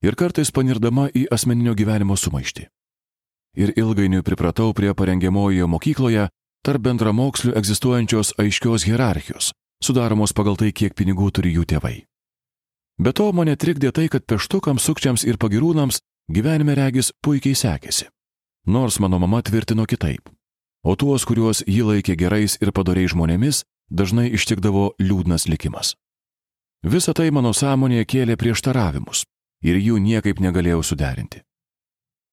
Ir kartais panirdama į asmeninio gyvenimo sumaištį. Ir ilgainiui pripratau prie parengiamojoje mokykloje tarp bendramokslių egzistuojančios aiškios hierarchijos, sudaromos pagal tai, kiek pinigų turi jų tėvai. Be to mane trikdė tai, kad peštukams, sukčiams ir pagirūnams gyvenime regis puikiai sekėsi nors mano mama tvirtino kitaip. O tuos, kuriuos ji laikė gerais ir padoriai žmonėmis, dažnai ištikdavo liūdnas likimas. Visą tai mano sąmonėje kėlė prieštaravimus ir jų niekaip negalėjau suderinti.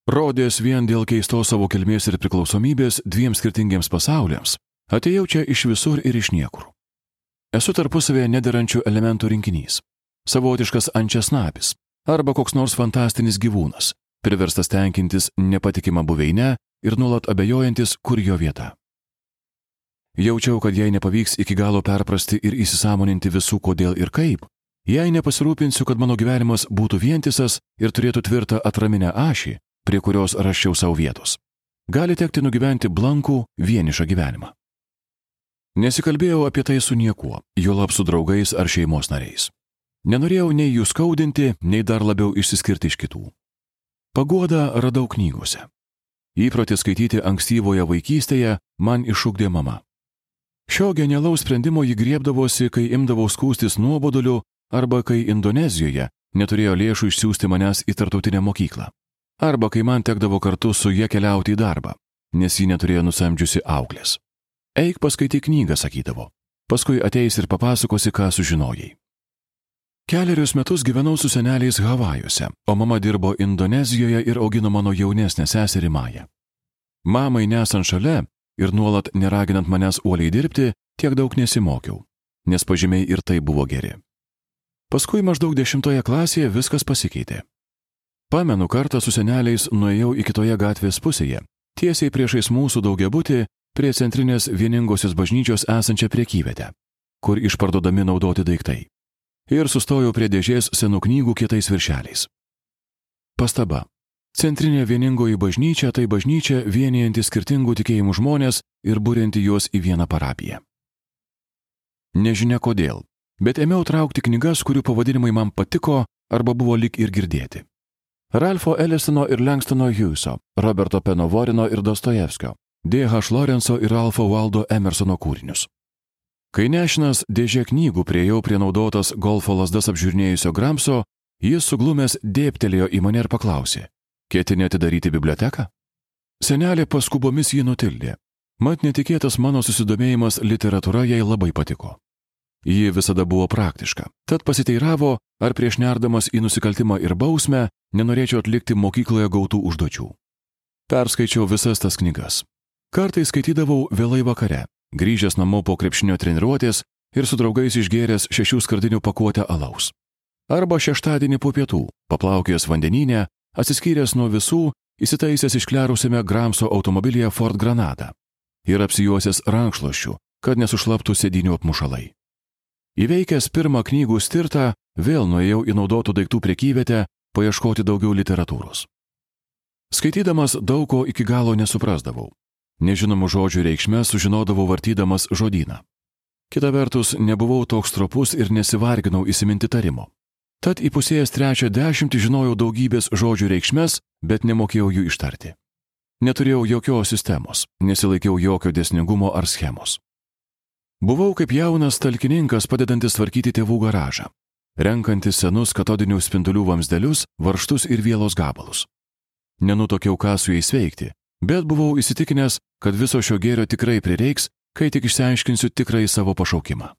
Rodės vien dėl keistos savo kilmės ir priklausomybės dviem skirtingiems pasauliams, atėjau čia iš visur ir iš niekur. Esu tarpusavėje nederančių elementų rinkinys - savotiškas ančiasnapis arba koks nors fantastinis gyvūnas, priverstas tenkintis nepatikimą buveinę ir nuolat abejojantis, kur jo vieta. Jaučiau, kad jei nepavyks iki galo perprasti ir įsisamoninti visų kodėl ir kaip, jei nepasirūpinsiu, kad mano gyvenimas būtų vientisas ir turėtų tvirtą atraminę ašį, prie kurios raščiau savo vietos, gali tekti nugyventi blankų, vienišą gyvenimą. Nesikalbėjau apie tai su niekuo, juolab su draugais ar šeimos nariais. Nenorėjau nei jų skaudinti, nei dar labiau išsiskirti iš kitų. Paguodą radau knygose. Įprotį skaityti ankstyvoje vaikystėje man išūkdė mama. Šio genialaus sprendimo jį griebdavosi, kai imdavau skūstis nuoboduliu arba kai Indonezijoje neturėjo lėšų išsiųsti manęs į tartautinę mokyklą. Arba kai man tekdavo kartu su jie keliauti į darbą, nes ji neturėjo nusamdžiusi auklės. Eik paskaityk knygą, sakydavo. Paskui ateis ir papasakosi, ką sužinojai. Keliarius metus gyvenau su seneliais Havajuose, o mama dirbo Indonezijoje ir augino mano jaunesnę seserį Mają. Mamai nesant šalia ir nuolat neraginant manęs uoliai dirbti, tiek daug nesimokiau, nes pažymiai ir tai buvo geri. Paskui maždaug dešimtoje klasėje viskas pasikeitė. Pamenu kartą su seneliais nuėjau į kitoje gatvės pusėje, tiesiai priešais mūsų daugiabutį, prie centrinės vieningosios bažnyčios esančią priekyvietę, kur išparduodami naudoti daiktai ir sustojau prie dėžės senų knygų kietais viršeliais. Pastaba. Centrinė vieningoji bažnyčia tai bažnyčia vienijanti skirtingų tikėjimų žmonės ir būrinti juos į vieną parapiją. Nežinia kodėl, bet ėmiau traukti knygas, kurių pavadinimai man patiko arba buvo lik ir girdėti. Ralfo Ellisono ir Lankstono Hugheso, Roberto Penovorino ir Dostojevskio, D.H. Lorenzo ir Alfo Waldo Emersono kūrinius. Kai nešinas dėžė knygų prieėjau prie naudotas golfo lasdas apžiūrinėjusio Gramso, jis suglumęs dėptelėjo į mane ir paklausė: Ketini atidaryti biblioteką? Senelė paskubomis jį nutildė. Mat netikėtas mano susidomėjimas literatūra jai labai patiko. Ji visada buvo praktiška, tad pasiteiravo, ar prieš nerdamas į nusikaltimą ir bausmę nenorėčiau atlikti mokykloje gautų užduočių. Perskaičiau visas tas knygas. Kartais skaitydavau vėlai vakare, grįžęs namo po krepšinio treniruotės ir su draugais išgėręs šešių skardinių pakuotę alaus. Arba šeštadienį po pietų, paplaukęs vandeninę, atsiskyręs nuo visų, įsitaisęs išklerusiame Gramso automobilyje Ford Granada ir apsijuosęs rankšluošiu, kad nesušlaptų sėdinių apmušalai. Įveikęs pirmą knygų stirtą, vėl nuėjau į naudotų daiktų priekyvietę paieškoti daugiau literatūros. Skaitydamas daug ko iki galo nesuprasdavau, Nežinomų žodžių reikšmę sužinodavau vartydamas žodyną. Kita vertus, nebuvau toks tropus ir nesivarginau įsiminti tarimo. Tad įpusėjęs trečią dešimtį žinojau daugybės žodžių reikšmės, bet nemokėjau jų ištarti. Neturėjau jokios sistemos, nesilaikiau jokio dėsningumo ar schemos. Buvau kaip jaunas talkininkas padedantis tvarkyti tėvų garažą, renkantis senus katodinių spindulių vamzdelius, varštus ir vėlos gabalus. Nenutokiau ką su jais veikti, bet buvau įsitikinęs, kad viso šio gėrio tikrai prireiks, kai tik išsiaiškinsiu tikrai savo pašaukimą.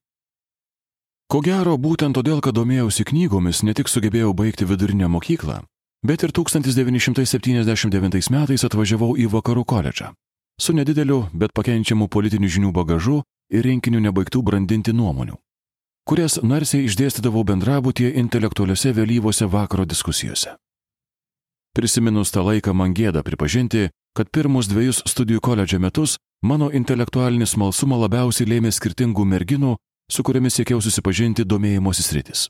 Ko gero, būtent todėl, kad domėjausi knygomis, ne tik sugebėjau baigti vidurinę mokyklą, bet ir 1979 metais atvažiavau į Vakarų koledžą. Su nedideliu, bet pakenčiamu politinių žinių bagažu ir rinkiniu nebaigtų brandinti nuomonių, kurias narsiai išdėstydavau bendrabutie intelektualiuose vėlyvose vakaro diskusijose. Prisiminus tą laiką man gėda pripažinti, kad pirmus dviejus studijų koledžio metus mano intelektualinį smalsumą labiausiai lėmė skirtingų merginų, su kuriamis siekiau susipažinti domėjimosi sritis.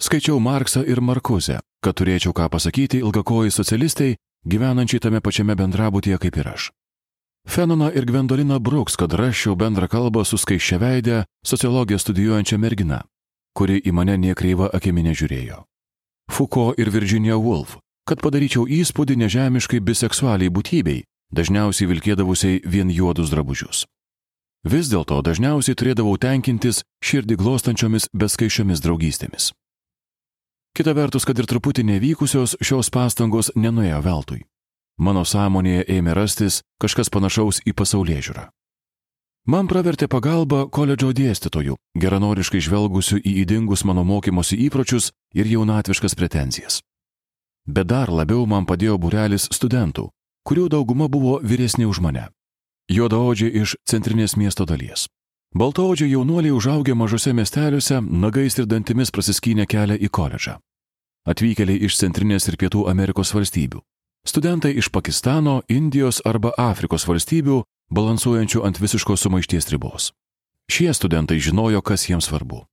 Skaičiau Marksą ir Markuzę, kad turėčiau ką pasakyti ilgakojai socialistai, gyvenančiai tame pačiame bendrabutyje kaip ir aš. Fenoną ir Gwendoliną Brooks, kad raščiau bendrą kalbą su skaičiaveidę sociologiją studijuojančia mergina, kuri į mane niekreiva akimi nežiūrėjo. Foucault ir Virginia Woolf, kad padaryčiau įspūdį nežemiškai biseksualiai būtybei, dažniausiai vilkėdavusiai vien juodus drabužius. Vis dėlto dažniausiai turėdavau tenkintis širdį glostančiomis beskaišiomis draugystėmis. Kita vertus, kad ir truputį nevykusios, šios pastangos nenuėjo veltui mano sąmonėje ėmė rastis kažkas panašaus į pasaulyje žiūrą. Man pravertė pagalba koledžo dėstytojų, geranoriškai žvelgusių į įdingus mano mokymosi įpročius ir jaunatviškas pretenzijas. Bet dar labiau man padėjo burelis studentų, kurių dauguma buvo vyresni už mane. Juodaodžiai iš centrinės miesto dalies. Baltaodžiai jaunuoliai užaugę mažose miesteliuose, nagais ir dantimis prasiskynė kelią į koledžą. Atvykėliai iš Centrinės ir Pietų Amerikos valstybių. Studentai iš Pakistano, Indijos arba Afrikos valstybių, balansuojančių ant visiškos sumaišties ribos. Šie studentai žinojo, kas jiems svarbu.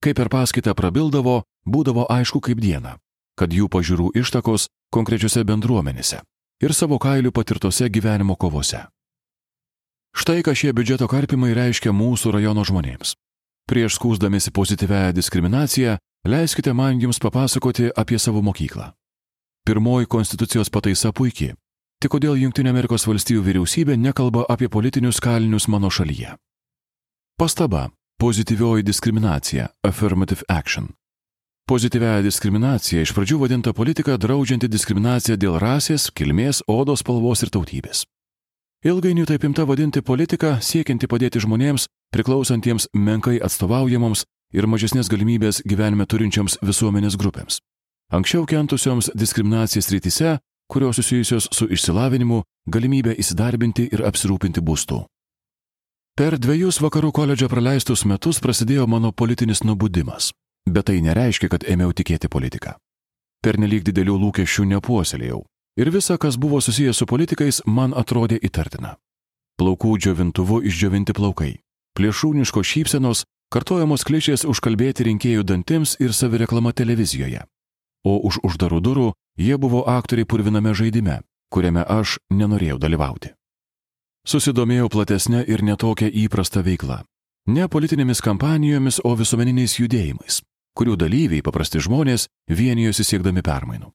Kai per paskaitą prabildavo, būdavo aišku kaip diena, kad jų pažiūrų ištakos konkrečiose bendruomenėse ir savo kailių patirtose gyvenimo kovose. Štai ką šie biudžeto karpimai reiškia mūsų rajono žmonėms. Prieš skūsdamėsi pozityvęją diskriminaciją, leiskite man jums papasakoti apie savo mokyklą. Pirmoji konstitucijos pataisa puikiai. Tik kodėl valstijų vyriausybė nekalba apie politinius kalinius mano šalyje? Pastaba - pozityvioji diskriminacija - affirmative action. Pozityviaja diskriminacija iš pradžių vadinta politika draudžianti diskriminaciją dėl rasės, kilmės, odos spalvos ir tautybės. Ilgainiui taip imta vadinti politika siekianti padėti žmonėms, priklausantiems menkai atstovaujamoms ir mažesnės galimybės gyvenime turinčioms visuomenės grupėms anksčiau kentusioms diskriminacijas rytise, kurios susijusios su išsilavinimu, galimybė įsidarbinti ir apsirūpinti būstų. Per dviejus vakarų koledžą praleistus metus prasidėjo mano politinis nubudimas, bet tai nereiškia, kad ėmiau tikėti politiką. Per nelik didelių lūkesčių nepuoselėjau ir visa, kas buvo susijęs su politikais, man atrodė įtartina. Plaukų džiovintuvu išdžiovinti plaukai, plėšūniškos šypsenos, kartojamos klišės užkalbėti rinkėjų dantims ir savireklama televizijoje o už uždarų durų jie buvo aktoriai purviname žaidime, kuriame aš nenorėjau dalyvauti. Susidomėjau platesnė ir netokia įprasta veikla. Ne politinėmis kampanijomis, o visuomeniniais judėjimais, kurių dalyviai, paprasti žmonės, vienijosi siekdami permainų.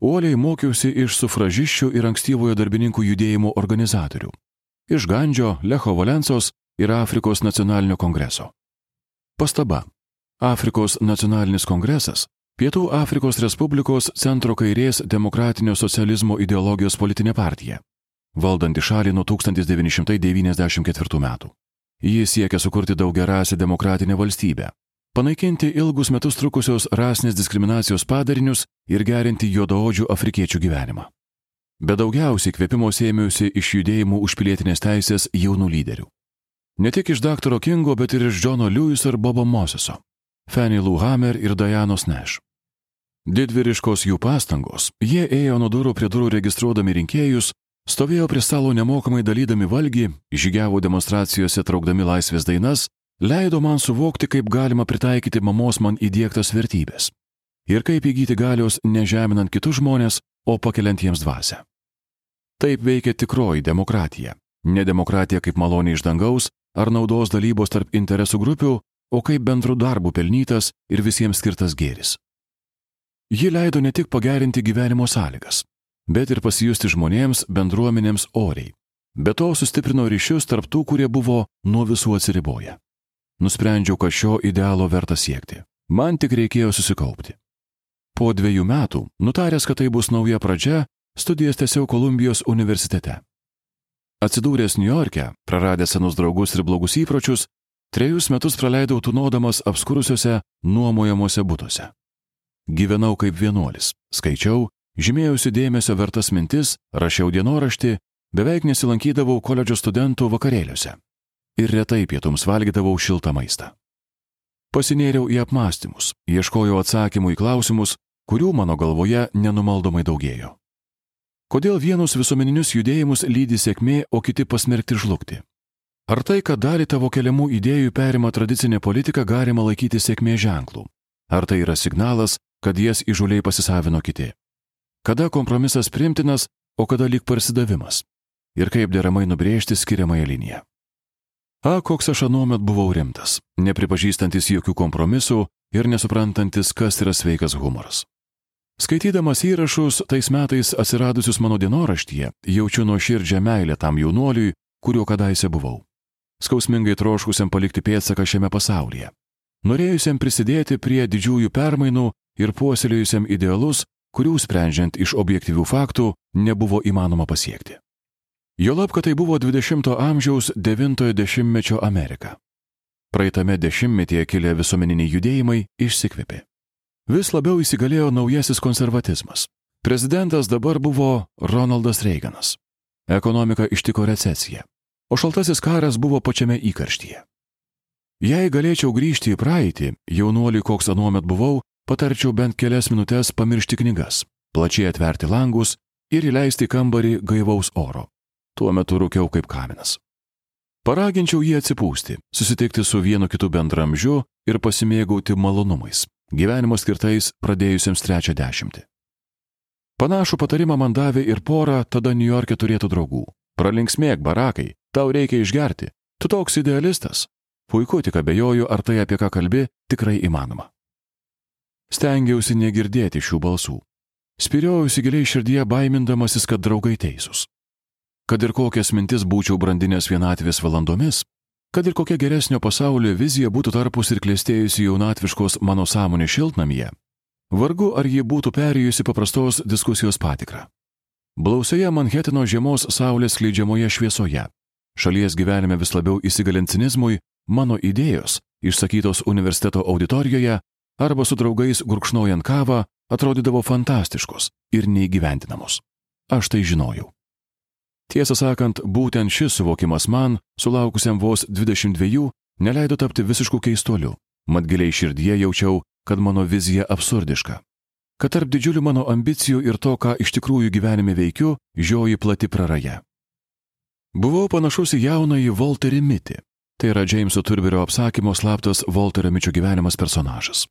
Uoliai mokiausi iš sufražiščių ir ankstyvojo darbininkų judėjimų organizatorių. Iš Gandžio, Lecho Valensos ir Afrikos nacionalinio kongreso. Pastaba. Afrikos nacionalinis kongresas Pietų Afrikos Respublikos centro kairės demokratinio socializmo ideologijos politinė partija, valdanti šalį nuo 1994 metų. Jis siekia sukurti daugiarasę demokratinę valstybę, panaikinti ilgus metus trukusios rasinės diskriminacijos padarinius ir gerinti juodaodžių afrikiečių gyvenimą. Bet daugiausiai kvėpimo sėmiausi iš judėjimų už pilietinės teisės jaunų lyderių. Ne tik iš dr. Kingo, bet ir iš Džono Lewis ir Bobo Moseso, Fanny Lou Hammer ir Dianos Nash. Didvyriškos jų pastangos, jie ėjo nuo durų prie durų registruodami rinkėjus, stovėjo prie stalo nemokamai dalydami valgį, žygiavo demonstracijose traukdami laisvės dainas, leido man suvokti, kaip galima pritaikyti mamos man įdėktas vertybės. Ir kaip įgyti galios nežeminant kitus žmonės, o pakeliant jiems dvasę. Taip veikia tikroji demokratija. Ne demokratija kaip malonė iš dangaus ar naudos dalybos tarp interesų grupių, o kaip bendrų darbų pelnytas ir visiems skirtas gėris. Ji leido ne tik pagerinti gyvenimo sąlygas, bet ir pasijusti žmonėms, bendruomenėms oriai. Be to sustiprino ryšius tarp tų, kurie buvo nuo visų atsiriboję. Nusprendžiau, kad šio idealo verta siekti. Man tik reikėjo susikaupti. Po dviejų metų, nutaręs, kad tai bus nauja pradžia, studijas tęsiau Kolumbijos universitete. Atsidūręs New York'e, praradęs senus draugus ir blogus įpročius, trejus metus praleidau tunodamas apskurusiuose nuomojamuose būtuose. Gyvenau kaip vienuolis, skaičiau, žymėjausi dėmesio vertas mintis, rašiau dienoraštį, beveik nesilankydavau koledžo studentų vakarėliuose ir retai pietums valgydavau šiltą maistą. Pasinėriau į apmąstymus, ieškojau atsakymų į klausimus, kurių mano galvoje nenumaldomai daugėjo. Kodėl vienus visuomeninius judėjimus lydi sėkmė, o kiti pasmerkti žlugti? Ar tai, kad dalį tavo keliamų idėjų perima tradicinė politika, galima laikyti sėkmės ženklų? Ar tai yra signalas, kad jas įžuliai pasisavino kiti? Kada kompromisas primtinas, o kada lyg parsidavimas? Ir kaip deramai nubrėžti skiriamąją liniją? A, koks aš anuomet buvau rimtas, nepripažįstantis jokių kompromisų ir nesuprantantis, kas yra sveikas humoras. Skaitydamas įrašus tais metais atsiradusius mano dienoraštyje, jaučiu nuoširdžią meilę tam jaunuoliui, kuriuo kadaise buvau. Skausmingai troškusiam palikti pėdsaką šiame pasaulyje. Norėjusiam prisidėti prie didžiųjų permainų ir puoselėjusiam idealus, kurių sprendžiant iš objektyvių faktų nebuvo įmanoma pasiekti. Jolab, kad tai buvo 20-ojo amžiaus 90-ojo dešimtmečio Amerika. Praeitame dešimtmetyje kilę visuomeniniai judėjimai išsikvėpė. Vis labiau įsigalėjo naujasis konservatizmas. Prezidentas dabar buvo Ronaldas Reiganas. Ekonomika ištiko recesija, o šaltasis karas buvo pačiame įkarštyje. Jei galėčiau grįžti į praeitį, jaunuolį, koks anuomet buvau, patarčiau bent kelias minutės pamiršti knygas, plačiai atverti langus ir įleisti kambarį gaivaus oro tuo metu rūkiau kaip kaminas. Paraginčiau jį atsipūsti, susitikti su vienu kitu bendramžiu ir pasimėgauti malonumais, gyvenimo skirtais pradėjusiems trečią dešimtį. Panašų patarimą man davė ir pora tada New York'e turėtų draugų. Pralinksmėk, barakai, tau reikia išgerti, tu toks idealistas. Puiku, tik abejoju, ar tai apie ką kalbi tikrai įmanoma. Stengiausi negirdėti šių balsų. Spiriojausi giliai širdyje baimindamasis, kad draugai teisūs. Kad ir kokias mintis būčiau brandinės vienatvės valandomis, kad ir kokia geresnio pasaulio vizija būtų tarpus ir klėstėjusi jaunatviškos mano sąmonė šiltnamyje, vargu ar ji būtų perėjusi paprastos diskusijos patikrą. Blausioje Manhetino žiemos saulės skleidžiamoje šviesoje, šalies gyvenime vis labiau įsigalint cinizmui, mano idėjos, išsakytos universiteto auditorijoje arba su draugais gurkšnojant kavą, atrodydavo fantastiškos ir neįgyventinamos. Aš tai žinojau. Tiesą sakant, būtent šis suvokimas man, sulaukusiam vos 22, neleido tapti visišku keistuoliu, mat giliai širdyje jaučiau, kad mano vizija absurdiška. Kad tarp didžiulių mano ambicijų ir to, ką iš tikrųjų gyvenime veikiu, žioji plati praraja. Buvau panašus į jaunąjį Volterį Mitį. Tai yra Džeimso Turberio apsakymo slaptas Volterio Mičio gyvenimas personažas.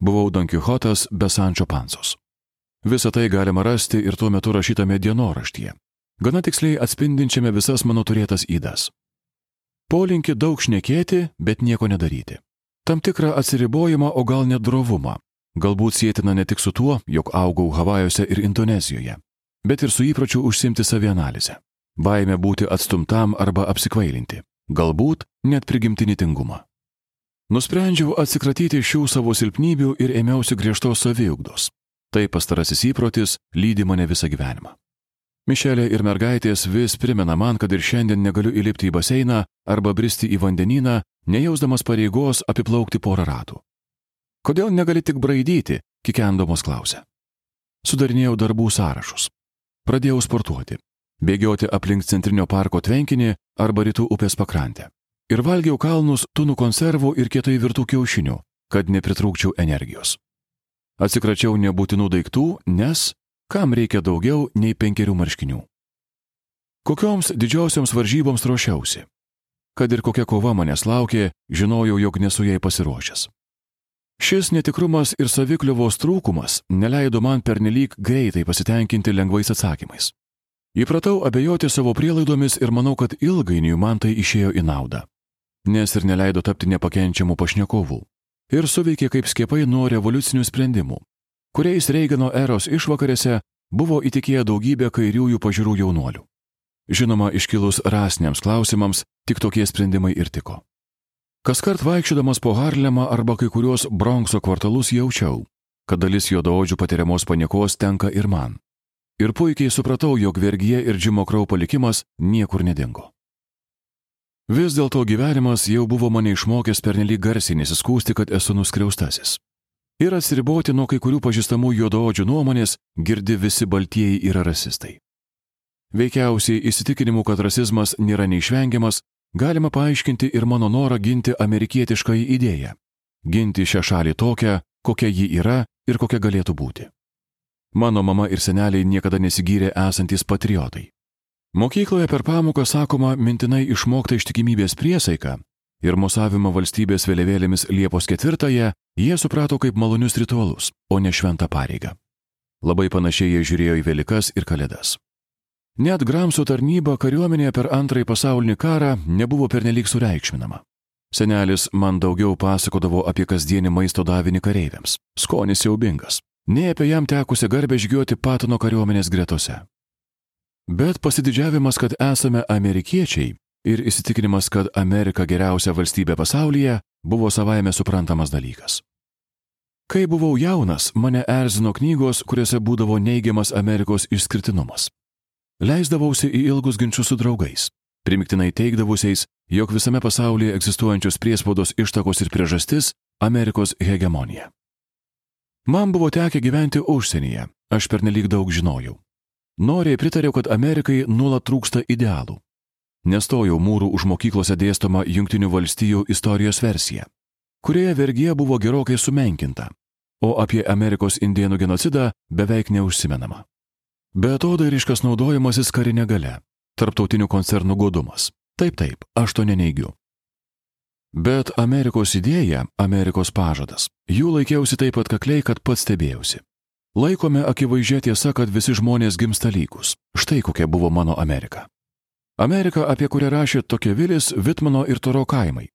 Buvau Don Quixotas be Sančio Pansos. Visą tai galima rasti ir tuo metu rašytame dienoraštyje, gana tiksliai atspindinčiame visas mano turėtas įdas. Polinkį daug šnekėti, bet nieko nedaryti. Tam tikrą atsiribojimą, o gal net drovumą. Galbūt sėtina ne tik su tuo, jog augau Havajuose ir Indonezijoje, bet ir su įpročiu užsimti savianalizę. Baime būti atstumtam arba apsikvailinti. Galbūt net prigimtinį tingumą. Nusprendžiau atsikratyti šių savo silpnybių ir ėmiausi griežtos saviugdos. Tai pastarasis įprotis lydi mane visą gyvenimą. Mišelė ir mergaitės vis primena man, kad ir šiandien negaliu įlipti į baseiną arba bristi į vandenyną, nejausdamas pareigos apiplaukti porą ratų. Kodėl negali tik braidyti, kikendamos klausia. Sudarinėjau darbų sąrašus. Pradėjau sportuoti, bėgioti aplink centrinio parko tvenkinį arba rytų upės pakrantę. Ir valgiau kalnus tunų konservų ir kietai virtų kiaušinių, kad nepritrūkčiau energijos. Atsikračiau nebūtinų daiktų, nes Kam reikia daugiau nei penkerių marškinių? Kokioms didžiosioms varžyboms ruošiausi? Kad ir kokia kova manęs laukė, žinojau, jog nesu jai pasiruošęs. Šis netikrumas ir savikliuvos trūkumas neleido man pernelyg greitai pasitenkinti lengvais atsakymais. Įpratau abejoti savo prielaidomis ir manau, kad ilgainiui man tai išėjo į naudą. Nes ir neleido tapti nepakenčiamų pašnekovų. Ir suveikė kaip skiepai nuo revoliucinių sprendimų, kuriais Reigano eros išvakarėse buvo įtikėję daugybė kairiųjų pažiūrų jaunuolių. Žinoma, iškilus rasiniams klausimams, tik tokie sprendimai ir tiko. Kas kart vaikščiodamas po Harlemą arba kai kuriuos Bronkso kvartalus jaučiau, kad dalis juodaodžių patiriamos paniekos tenka ir man. Ir puikiai supratau, jog vergyje ir Džimo Krau palikimas niekur nedingo. Vis dėlto gyvenimas jau buvo mane išmokęs pernelyg garsiai nesiskūsti, kad esu nuskriaustasis ir atsiriboti nuo kai kurių pažįstamų juodaodžių nuomonės girdi visi baltieji yra rasistai. Veikiausiai įsitikinimu, kad rasizmas nėra neišvengiamas, galima paaiškinti ir mano norą ginti amerikietiškąjį idėją - ginti šią šalį tokią, kokia ji yra ir kokia galėtų būti. Mano mama ir seneliai niekada nesigyrė esantys patriotai. Mokykloje per pamoką sakoma mintinai išmokta ištikimybės priesaika ir mosavimą valstybės vėliavėlėmis Liepos ketvirtąją jie suprato kaip malonius ritualus, o ne šventą pareigą. Labai panašiai jie žiūrėjo į Velikas ir Kalėdas. Net Gramso tarnyba kariuomenėje per antrąjį pasaulinį karą nebuvo pernelyg sureikšminama. Senelis man daugiau pasakodavo apie kasdienį maisto davinį kareiviams. Skonis siaubingas. Nei apie jam tekusią garbę žygiuoti Patono kariuomenės gretose. Bet pasididžiavimas, kad esame amerikiečiai ir įsitikinimas, kad Amerika geriausia valstybė pasaulyje, buvo savaime suprantamas dalykas. Kai buvau jaunas, mane erzino knygos, kuriuose būdavo neigiamas Amerikos išskirtinumas. Leisdavausi į ilgus ginčius su draugais primiktinai teikdavusiais, jog visame pasaulyje egzistuojančios priespaudos ištakos ir priežastis - Amerikos hegemonija. Man buvo tekę gyventi užsienyje, aš pernelyg daug žinojau. Noriai pritariau, kad Amerikai nuolat trūksta idealų. Nestojau mūrų už mokyklose dėstoma Junktinių valstijų istorijos versija, kurioje vergija buvo gerokai sumenkinta, o apie Amerikos indienų genocidą beveik neužsimenama. Be to dairiškas naudojimasis karinė gale, tarptautinių koncernų godumas. Taip, taip, aš to neneigiu. Bet Amerikos idėja, Amerikos pažadas, jų laikiausi taip atkakliai, kad pats stebėjausi. Laikome akivaizdžia tiesa, kad visi žmonės gimsta lygus. Štai kokia buvo mano Amerika. Amerika, apie kurią rašė Tokevilis, Vitmano ir Toro kaimai,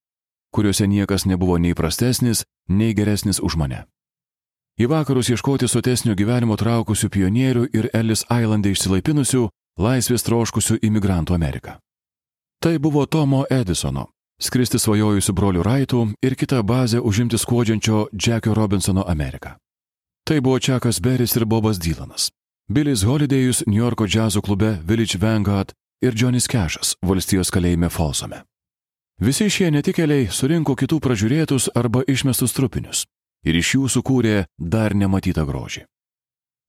kuriuose niekas nebuvo nei prastesnis, nei geresnis už mane. Į vakarus ieškoti sotesnio gyvenimo traukusių pionierių ir Ellis Islandė išsilaipinusių, laisvės troškusių imigrantų Ameriką. Tai buvo Tomo Edisono, skristi svajojusių brolių Raitų ir kitą bazę užimti skuodžiančio Jacko Robinsono Ameriką. Tai buvo Čakas Beris ir Bobas Dylanas, Bilis Holidėjus New Yorko džiazo klube Village Vanguard ir Johnny Kešas valstijos kalėjime Folsome. Visi šie netikėliai surinko kitų pražiūrėtus arba išmestus trupinius ir iš jų sukūrė dar nematytą grožį.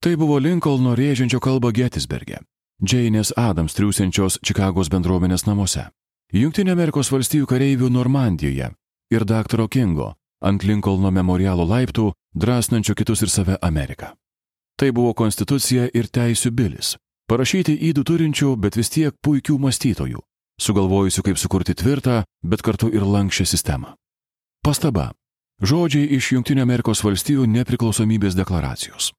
Tai buvo Lincolno rėžiančio kalba Getisberge, Džeinės Adams triūsiančios Čikagos bendruomenės namuose, Junktinė Amerikos valstijų kareivių Normandijoje ir daktaro Kingo ant Lincolno memorialo laiptų drąsnančio kitus ir save Ameriką. Tai buvo konstitucija ir teisų bilis, parašyti įdų turinčių, bet vis tiek puikių mąstytojų, sugalvojusių kaip sukurti tvirtą, bet kartu ir lankščią sistemą. Pastaba. Žodžiai iš valstijų nepriklausomybės deklaracijos.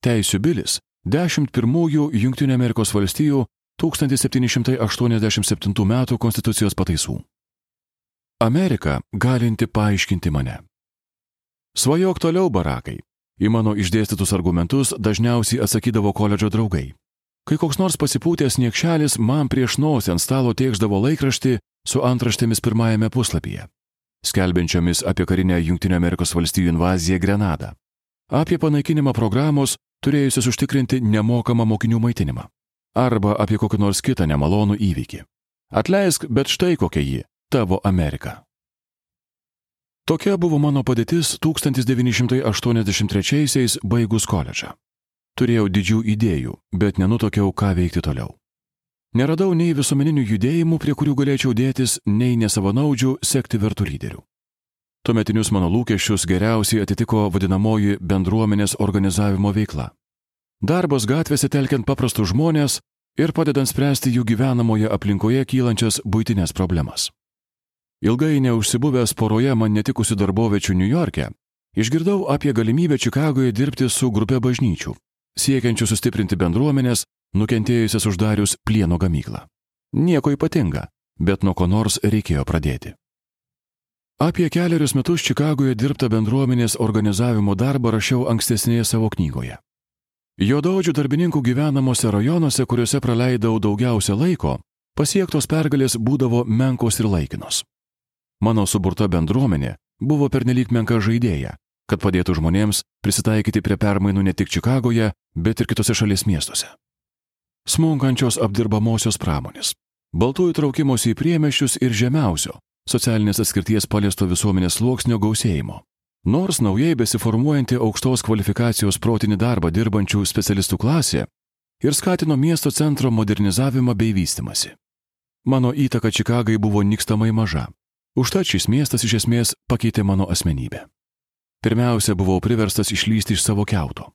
Teisų bilis Dešimt pirmųjų Junktinių Amerikos valstijų 1787 m. konstitucijos pataisų. Amerika galinti paaiškinti mane. Svajok toliau, barakai. Į mano išdėstytus argumentus dažniausiai atsakydavo koledžo draugai. Kai koks nors pasipūtęs niekšelis man prieš nosį ant stalo tėkždavo laikraštį su antraštėmis pirmajame puslapyje, skelbiančiomis apie karinę Junktinių Amerikos valstijų invaziją Grenadą, apie panaikinimą programos turėjusios užtikrinti nemokamą mokinių maitinimą. Arba apie kokį nors kitą nemalonų įvykį. Atleisk, bet štai kokia ji - tavo Amerika. Tokia buvo mano padėtis 1983-aisiais baigus koledžą. Turėjau didžių idėjų, bet nenutokiau, ką veikti toliau. Neradau nei visuomeninių judėjimų, prie kurių galėčiau dėtis, nei nesavanaudžių sekti vertų lyderių. Tuometinius mano lūkesčius geriausiai atitiko vadinamoji bendruomenės organizavimo veikla. Darbas gatvėse telkiant paprastus žmonės ir padedant spręsti jų gyvenamoje aplinkoje kylančias būtinės problemas. Ilgai neužsibuvęs poroje man netikusių darbovečių New York'e, išgirdau apie galimybę Čikagoje dirbti su grupė bažnyčių, siekiančių sustiprinti bendruomenės, nukentėjusias uždarius plieno gamyklą. Nieko ypatinga, bet nuo ko nors reikėjo pradėti. Apie keliarius metus Čikagoje dirbtą bendruomenės organizavimo darbą rašiau ankstesnėje savo knygoje. Jodaudžių darbininkų gyvenamuose rajonuose, kuriuose praleidau daugiausia laiko, pasiektos pergalės būdavo menkos ir laikinos. Mano suburta bendruomenė buvo pernelyg menka žaidėja, kad padėtų žmonėms prisitaikyti prie permainų ne tik Čikagoje, bet ir kitose šalies miestuose. Smunkančios apdirbamosios pramonės, baltųjų traukimosi į priemeščius ir žemiausio, socialinės atskirties paliesto visuomenės sluoksnio gausėjimo. Nors naujai besiformuojanti aukštos kvalifikacijos protinį darbą dirbančių specialistų klasė ir skatino miesto centro modernizavimą bei vystimasi. Mano įtaka Čikagai buvo nikstamai maža. Užtat šis miestas iš esmės pakeitė mano asmenybę. Pirmiausia, buvau priverstas išlysti iš savo keuto.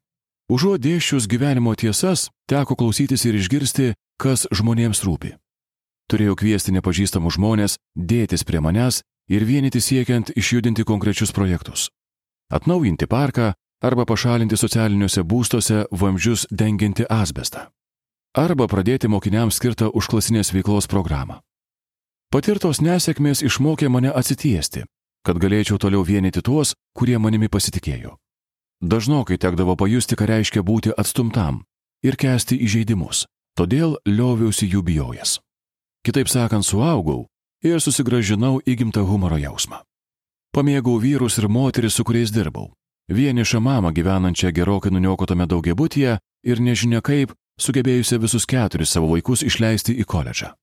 Užuot dėščius gyvenimo tiesas, teko klausytis ir išgirsti, kas žmonėms rūpi. Turėjau kviesti nepažįstamus žmonės, dėtis prie manęs ir vienyti siekiant išjudinti konkrečius projektus. Atnaujinti parką arba pašalinti socialiniuose būstuose vamzdžius dengianti asbestą. Arba pradėti mokiniams skirtą užklasinės veiklos programą. Patirtos nesėkmės išmokė mane atsitiesti, kad galėčiau toliau vienyti tuos, kurie manimi pasitikėjo. Dažnokai tekdavo pajusti, ką reiškia būti atstumtam ir kesti įžeidimus, todėl lioviausi jų bijojęs. Kitaip sakant, suaugau ir susigražinau įgimtą humoro jausmą. Pamėgau vyrus ir moteris, su kuriais dirbau. Vienišą mamą gyvenančią gerokai nuniokotame daugiabutyje ir nežinia kaip sugebėjusią visus keturis savo vaikus išleisti į koledžą.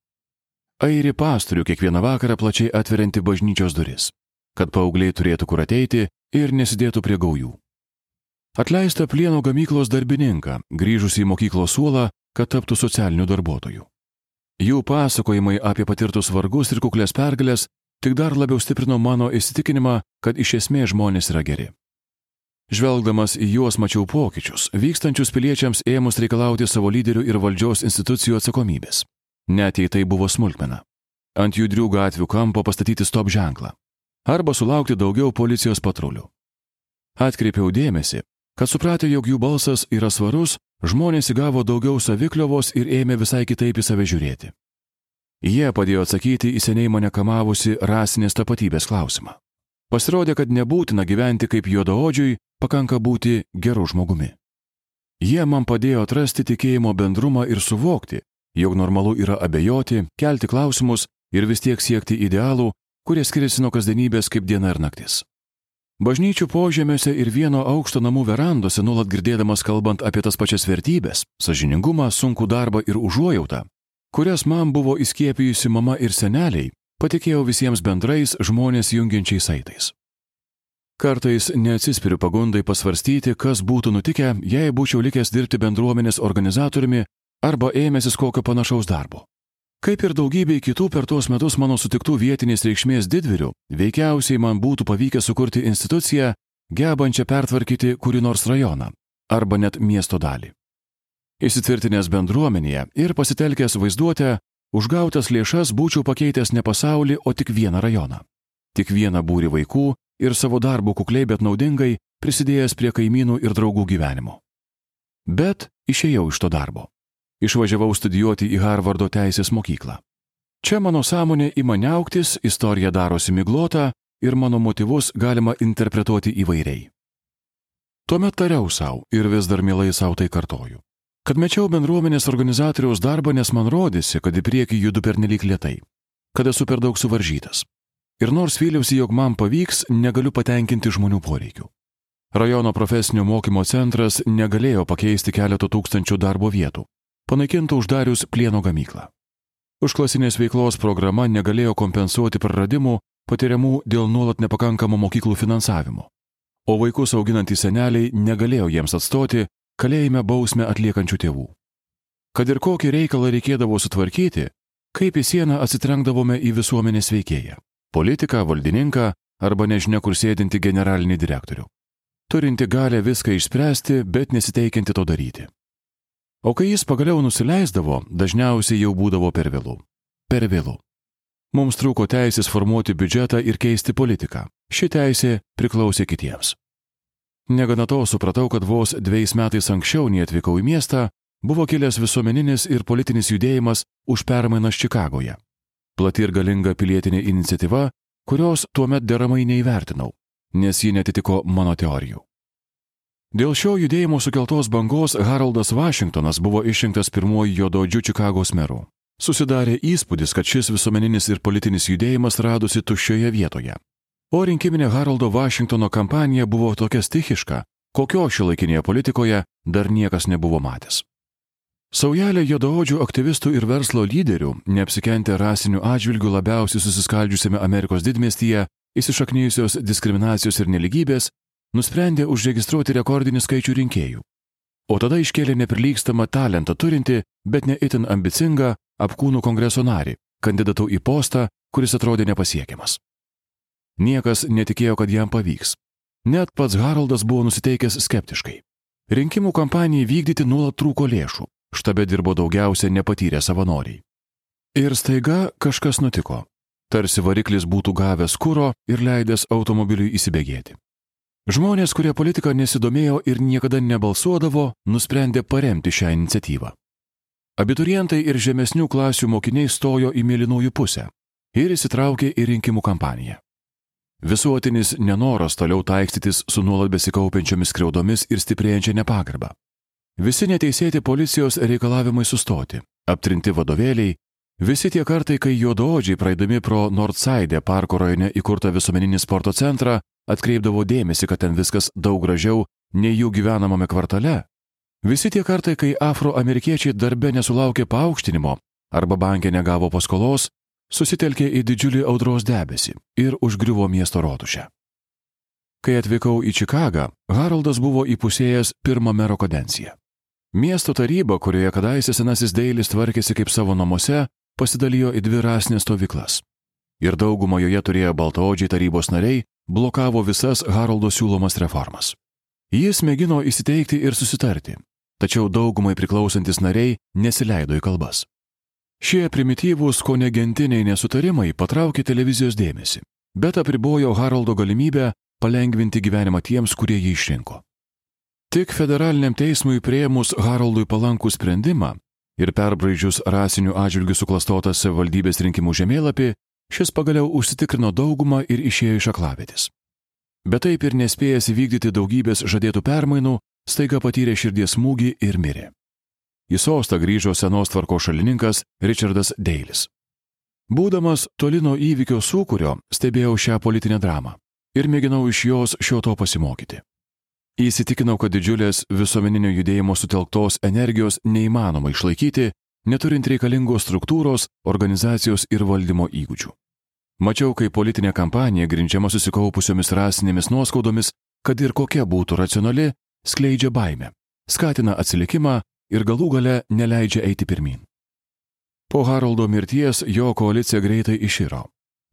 Airi pastorių kiekvieną vakarą plačiai atverianti bažnyčios duris, kad paaugliai turėtų kur ateiti ir nesidėtų prie gaujų. Atleista plieno gamyklos darbininką, grįžusi į mokyklos suolą, kad taptų socialiniu darbuotoju. Jų pasakojimai apie patirtus vargus ir kuklės pergalės tik dar labiau stiprino mano įsitikinimą, kad iš esmės žmonės yra geri. Žvelgdamas į juos mačiau pokyčius, vykstančius piliečiams ėmus reikalauti savo lyderių ir valdžios institucijų atsakomybės. Net jei tai buvo smulkmena. Ant judrių gatvių kampo pastatyti stop ženklą. Arba sulaukti daugiau policijos patrulių. Atkreipiau dėmesį, Kad supratę, jog jų balsas yra svarus, žmonės įgavo daugiau savikliovos ir ėmė visai kitaip į save žiūrėti. Jie padėjo atsakyti į seniai mane kamavusi rasinės tapatybės klausimą. Pasirodė, kad nebūtina gyventi kaip juodaodžiui, pakanka būti geru žmogumi. Jie man padėjo atrasti tikėjimo bendrumą ir suvokti, jog normalu yra abejoti, kelti klausimus ir vis tiek siekti idealų, kurie skiriasi nuo kasdienybės kaip diena ir naktis. Bažnyčių požemiuose ir vieno aukšto namų verandose nuolat girdėdamas kalbant apie tas pačias vertybės - sažiningumą, sunkų darbą ir užuojautą, kurias man buvo įskiepijusi mama ir seneliai, patikėjau visiems bendrais žmonės jungiančiais saitais. Kartais neatsispiriu pagundai pasvarstyti, kas būtų nutikę, jei būčiau likęs dirbti bendruomenės organizatoriumi arba ėmęsis kokio panašaus darbo. Kaip ir daugybei kitų per tuos metus mano sutiktų vietinės reikšmės didvirių, veikiausiai man būtų pavykę sukurti instituciją, gebančią pertvarkyti kurį nors rajoną arba net miesto dalį. Įsitvirtinęs bendruomenėje ir pasitelkęs vaizduotę, užgautas lėšas būčiau pakeitęs ne pasaulį, o tik vieną rajoną. Tik vieną būrį vaikų ir savo darbu kukliai, bet naudingai prisidėjęs prie kaimynų ir draugų gyvenimo. Bet išėjau iš to darbo išvažiavau studijuoti į Harvardo teisės mokyklą. Čia mano sąmonė ima neauktis, istorija darosi miglota ir mano motyvus galima interpretuoti įvairiai. Tuomet tariau savo ir vis dar mielai savo tai kartoju. Kad mečiau bendruomenės organizatoriaus darbą, nes man rodėsi, kad į priekį judu pernelyg lietai, kad esu per daug suvaržytas. Ir nors vyliausi, jog man pavyks, negaliu patenkinti žmonių poreikių. Rajono profesinio mokymo centras negalėjo pakeisti keletų tūkstančių darbo vietų, panaikinta uždarius plieno gamyklą. Užklasinės veiklos programa negalėjo kompensuoti praradimų patiriamų dėl nuolat nepakankamo mokyklų finansavimo, o vaikus auginantys seneliai negalėjo jiems atstoti kalėjime bausmę atliekančių tėvų. Kad ir kokį reikalą reikėdavo sutvarkyti, kaip į sieną atsitrenkdavome į visuomenės veikėją - politiką, valdininką arba nežinia kur sėdinti generalinį direktorių. Turinti galę viską išspręsti, bet nesiteikianti to daryti. O kai jis pagaliau nusileisdavo, dažniausiai jau būdavo per vėlų. Per vėlų. Mums trūko teisės formuoti biudžetą ir keisti politiką. Ši teisė priklausė kitiems. Negana to supratau, kad vos dviejais metais anksčiau nei atvykau į miestą, buvo kilęs visuomeninis ir politinis judėjimas už permainas Čikagoje. Plati ir galinga pilietinė iniciatyva, kurios tuomet deramai neįvertinau, nes ji netitiko mano teorijų. Dėl šio judėjimo sukeltos bangos Haroldas Vašingtonas buvo išrinktas pirmoji jododžių Čikagos meru. Susidarė įspūdis, kad šis visuomeninis ir politinis judėjimas radosi tuščioje vietoje. O rinkiminė Haroldo Vašingtono kampanija buvo tokia stichiška, kokio šilaikinėje politikoje dar niekas nebuvo matęs. Saujelė jodaodžių aktyvistų ir verslo lyderių, neapsikentę rasinių atžvilgių labiausiai susiskaldžiusiame Amerikos didmestyje, įsišaknyjusios diskriminacijos ir neligybės, nusprendė užregistruoti rekordinį skaičių rinkėjų. O tada iškėlė neprilygstamą talentą turinti, bet ne itin ambicingą apkūnų kongreso narį, kandidatu į postą, kuris atrodė nepasiekiamas. Niekas netikėjo, kad jam pavyks. Net pats Haroldas buvo nusiteikęs skeptiškai. Rinkimų kampanijai vykdyti nuolat trūko lėšų, štabe dirbo daugiausia nepatyrę savanoriai. Ir staiga kažkas nutiko. Tarsi variklis būtų gavęs kūro ir leidęs automobiliui įsibėgėti. Žmonės, kurie politika nesidomėjo ir niekada nebalsuodavo, nusprendė paremti šią iniciatyvą. Abiturientai ir žemesnių klasių mokiniai stojo į mėlynųjų pusę ir įsitraukė į rinkimų kampaniją. Visuotinis nenoras toliau taikstytis su nuolat besikaupiančiomis skriaudomis ir stiprėjančia nepagarba. Visi neteisėti policijos reikalavimai sustoti, aptrinti vadovėliai, visi tie kartai, kai juodaodžiai praeidami pro Nordside parko rajone įkurtą visuomeninį sporto centrą, atkreipdavo dėmesį, kad ten viskas daug gražiau nei jų gyvenamame kvartale. Visi tie kartai, kai afroamerikiečiai darbe nesulaukė paaukštinimo arba bankė negavo paskolos, susitelkė į didžiulį audros debesį ir užgriuvo miesto rotušę. Kai atvykau į Čikagą, Haroldas buvo įpusėjęs pirmą mero kadenciją. Miesto taryba, kurioje kadaise senasis Deilis tvarkėsi kaip savo namuose, pasidalijo į dvi rasinės stovyklas. Ir daugumą joje turėję baltaodžiai tarybos nariai blokavo visas Haroldo siūlomas reformas. Jis mėgino įsiteikti ir susitarti, tačiau daugumai priklausantis nariai nesileido į kalbas. Šie primityvūs, ko negentiniai nesutarimai patraukė televizijos dėmesį, bet apribojo Haroldo galimybę palengvinti gyvenimą tiems, kurie jį išrinko. Tik federaliniam teismui prieimus Haroldui palankų sprendimą ir perbraidžius rasinių atžvilgių suklastotą savivaldybės rinkimų žemėlapį, šis pagaliau užsitikrino daugumą ir išėjo iš aklavėtis. Bet taip ir nespėjęs įvykdyti daugybės žadėtų permainų, staiga patyrė širdies smūgį ir mirė. Į sostą grįžo senos tvarko šalininkas Richardas Deilis. Būdamas toli nuo įvykio sūkurio, stebėjau šią politinę dramą ir mėginau iš jos šio to pasimokyti. Įsitikinau, kad didžiulės visuomeninio judėjimo sutelktos energijos neįmanoma išlaikyti, neturint reikalingos struktūros, organizacijos ir valdymo įgūdžių. Mačiau, kaip politinė kampanija grindžiama susikaupusiomis rasinėmis nuoskaudomis, kad ir kokia būtų racionali, skleidžia baimę, skatina atsilikimą ir galų gale neleidžia eiti pirmin. Po Haroldo mirties jo koalicija greitai iširo.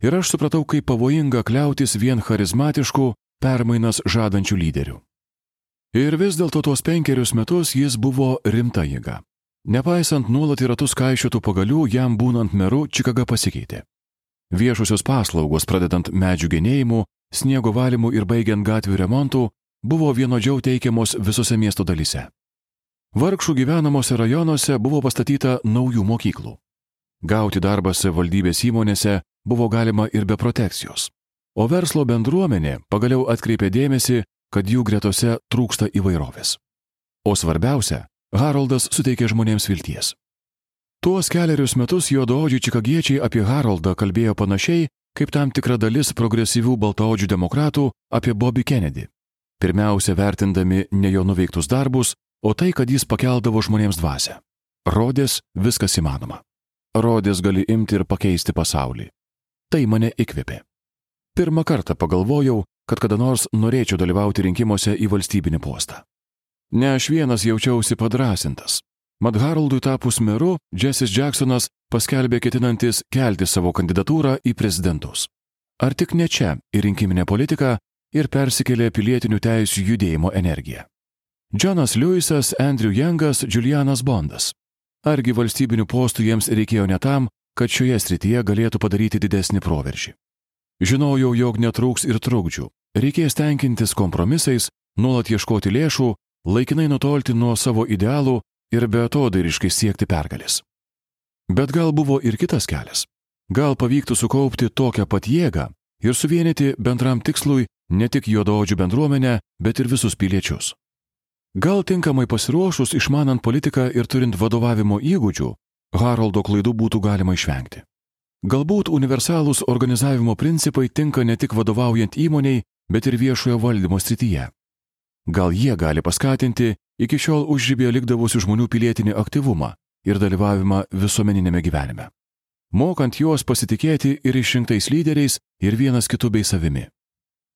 Ir aš supratau, kaip pavojinga kliautis vien charizmatiškų, permainas žadančių lyderių. Ir vis dėlto tuos penkerius metus jis buvo rimta jėga. Nepaisant nuolat į ratus kaišiotų pagalių, jam būnant meru Čikaga pasikeitė. Viešusios paslaugos, pradedant medžių genėjimu, sniego valymu ir baigiant gatvių remontų, buvo vienodžiau teikiamos visose miesto dalyse. Vargšų gyvenamosi rajonuose buvo pastatyta naujų mokyklų. Gauti darbą savivaldybės įmonėse buvo galima ir be protekcijos. O verslo bendruomenė pagaliau atkreipė dėmesį, kad jų gretose trūksta įvairovės. O svarbiausia, Haroldas suteikė žmonėms vilties. Tuos keliarius metus juodaodžiai čikagiečiai apie Haroldą kalbėjo panašiai, kaip tam tikra dalis progresyvių baltaodžių demokratų apie Bobby Kennedy. Pirmiausia, vertindami ne jo nuveiktus darbus, o tai, kad jis pakeldavo žmonėms dvasę. Rodės viskas įmanoma. Rodės gali imti ir pakeisti pasaulį. Tai mane įkvėpė. Pirmą kartą pagalvojau, kad kada nors norėčiau dalyvauti rinkimuose į valstybinį postą. Ne aš vienas jaučiausi padrasintas. Mat Haroldui tapus meru, Jessis Jacksonas paskelbė ketinantis kelti savo kandidatūrą į prezidentus. Ar tik ne čia į rinkiminę politiką ir persikėlė pilietinių teisų judėjimo energiją. Džonas Lewisas, Andrew Youngas, Julianas Bondas. Argi valstybinių postų jiems reikėjo ne tam, kad šioje srityje galėtų padaryti didesnį proveržį. Žinojau, jog netrūks ir trukdžių. Reikės tenkintis kompromisais, nuolat ieškoti lėšų, laikinai nutolti nuo savo idealų ir be atodairiškai siekti pergalės. Bet gal buvo ir kitas kelias. Gal pavyktų sukaupti tokią pat jėgą ir suvienyti bendram tikslui ne tik juodaodžių bendruomenę, bet ir visus piliečius. Gal tinkamai pasiruošus, išmanant politiką ir turint vadovavimo įgūdžių, Haroldo klaidų būtų galima išvengti. Galbūt universalūs organizavimo principai tinka ne tik vadovaujant įmoniai, bet ir viešojo valdymo srityje. Gal jie gali paskatinti iki šiol užžybėje likdavusių žmonių pilietinį aktyvumą ir dalyvavimą visuomeninėme gyvenime. Mokant juos pasitikėti ir išrinktais lyderiais ir vienas kitu bei savimi.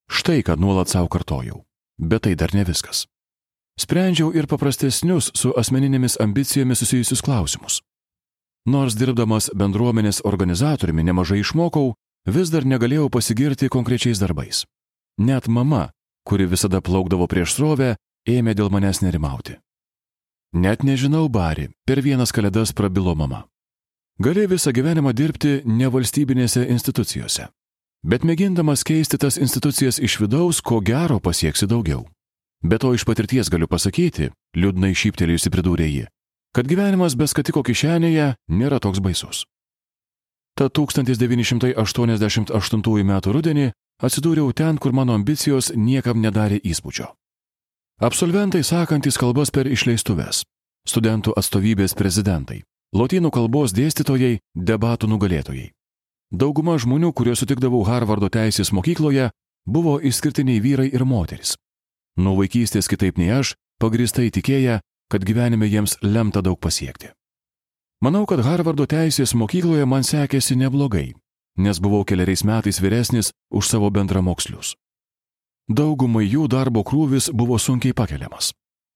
Štai ką nuolat savo kartojau. Bet tai dar ne viskas. Sprendžiau ir paprastesnius su asmeninėmis ambicijomis susijusius klausimus. Nors dirbdamas bendruomenės organizatoriumi nemažai išmokau, vis dar negalėjau pasigirti konkrečiais darbais. Net mama, kuri visada plaukdavo prieš srovę, ėmė dėl manęs nerimauti. Net nežinau, Bari, per vienas kalėdas prabilo mama. Gali visą gyvenimą dirbti nevalstybinėse institucijose. Bet mėgindamas keisti tas institucijas iš vidaus, ko gero pasieksi daugiau. Be to iš patirties galiu pasakyti, liūdnai šyptelėjusi pridūrė ji, kad gyvenimas be skatiko kišenėje nėra toks baisus. Ta 1988 m. rudenį atsidūriau ten, kur mano ambicijos niekam nedarė įspūdžio. Absolventai sakantis kalbas per išleistuves, studentų atstovybės prezidentai, lotynų kalbos dėstytojai, debatų nugalėtojai. Dauguma žmonių, kuriuos sutikdavau Harvardo teisės mokykloje, buvo išskirtiniai vyrai ir moteris. Nuo vaikystės kitaip nei aš, pagristai tikėję, kad gyvenime jiems lemta daug pasiekti. Manau, kad Harvardo teisės mokykloje man sekėsi neblogai, nes buvau keliariais metais vyresnis už savo bendramokslius. Daugumai jų darbo krūvis buvo sunkiai pakeliamas.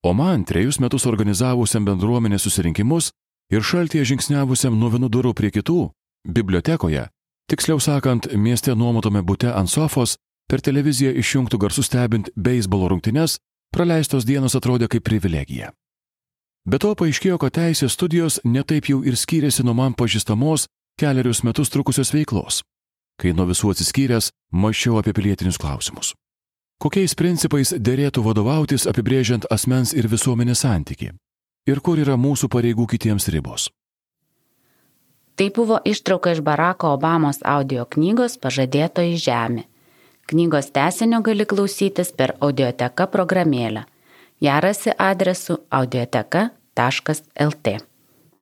O man trejus metus organizavusiam bendruomenės susirinkimus ir šaltyje žingsniavusiam nuo vienų durų prie kitų, bibliotekoje, tiksliau sakant, mieste nuomotame bute ant sofos, per televiziją išjungtų garsų stebint beisbolo rungtynes, praleistos dienos atrodė kaip privilegija. Be to paaiškėjo, kad teisės studijos netaip jau ir skyrėsi nuo man pažįstamos keliarius metus trukusios veiklos, kai nuo visų atsiskyręs mačiau apie pilietinius klausimus. Kokiais principais dėrėtų vadovautis apibrėžiant asmens ir visuomenės santyki? Ir kur yra mūsų pareigų kitiems ribos? Tai buvo ištrauka iš Barako Obamos audio knygos Pažadėtoji žemė. Knygos tesinio gali klausytis per audioteka programėlę. Ją rasi adresu audioteka.lt.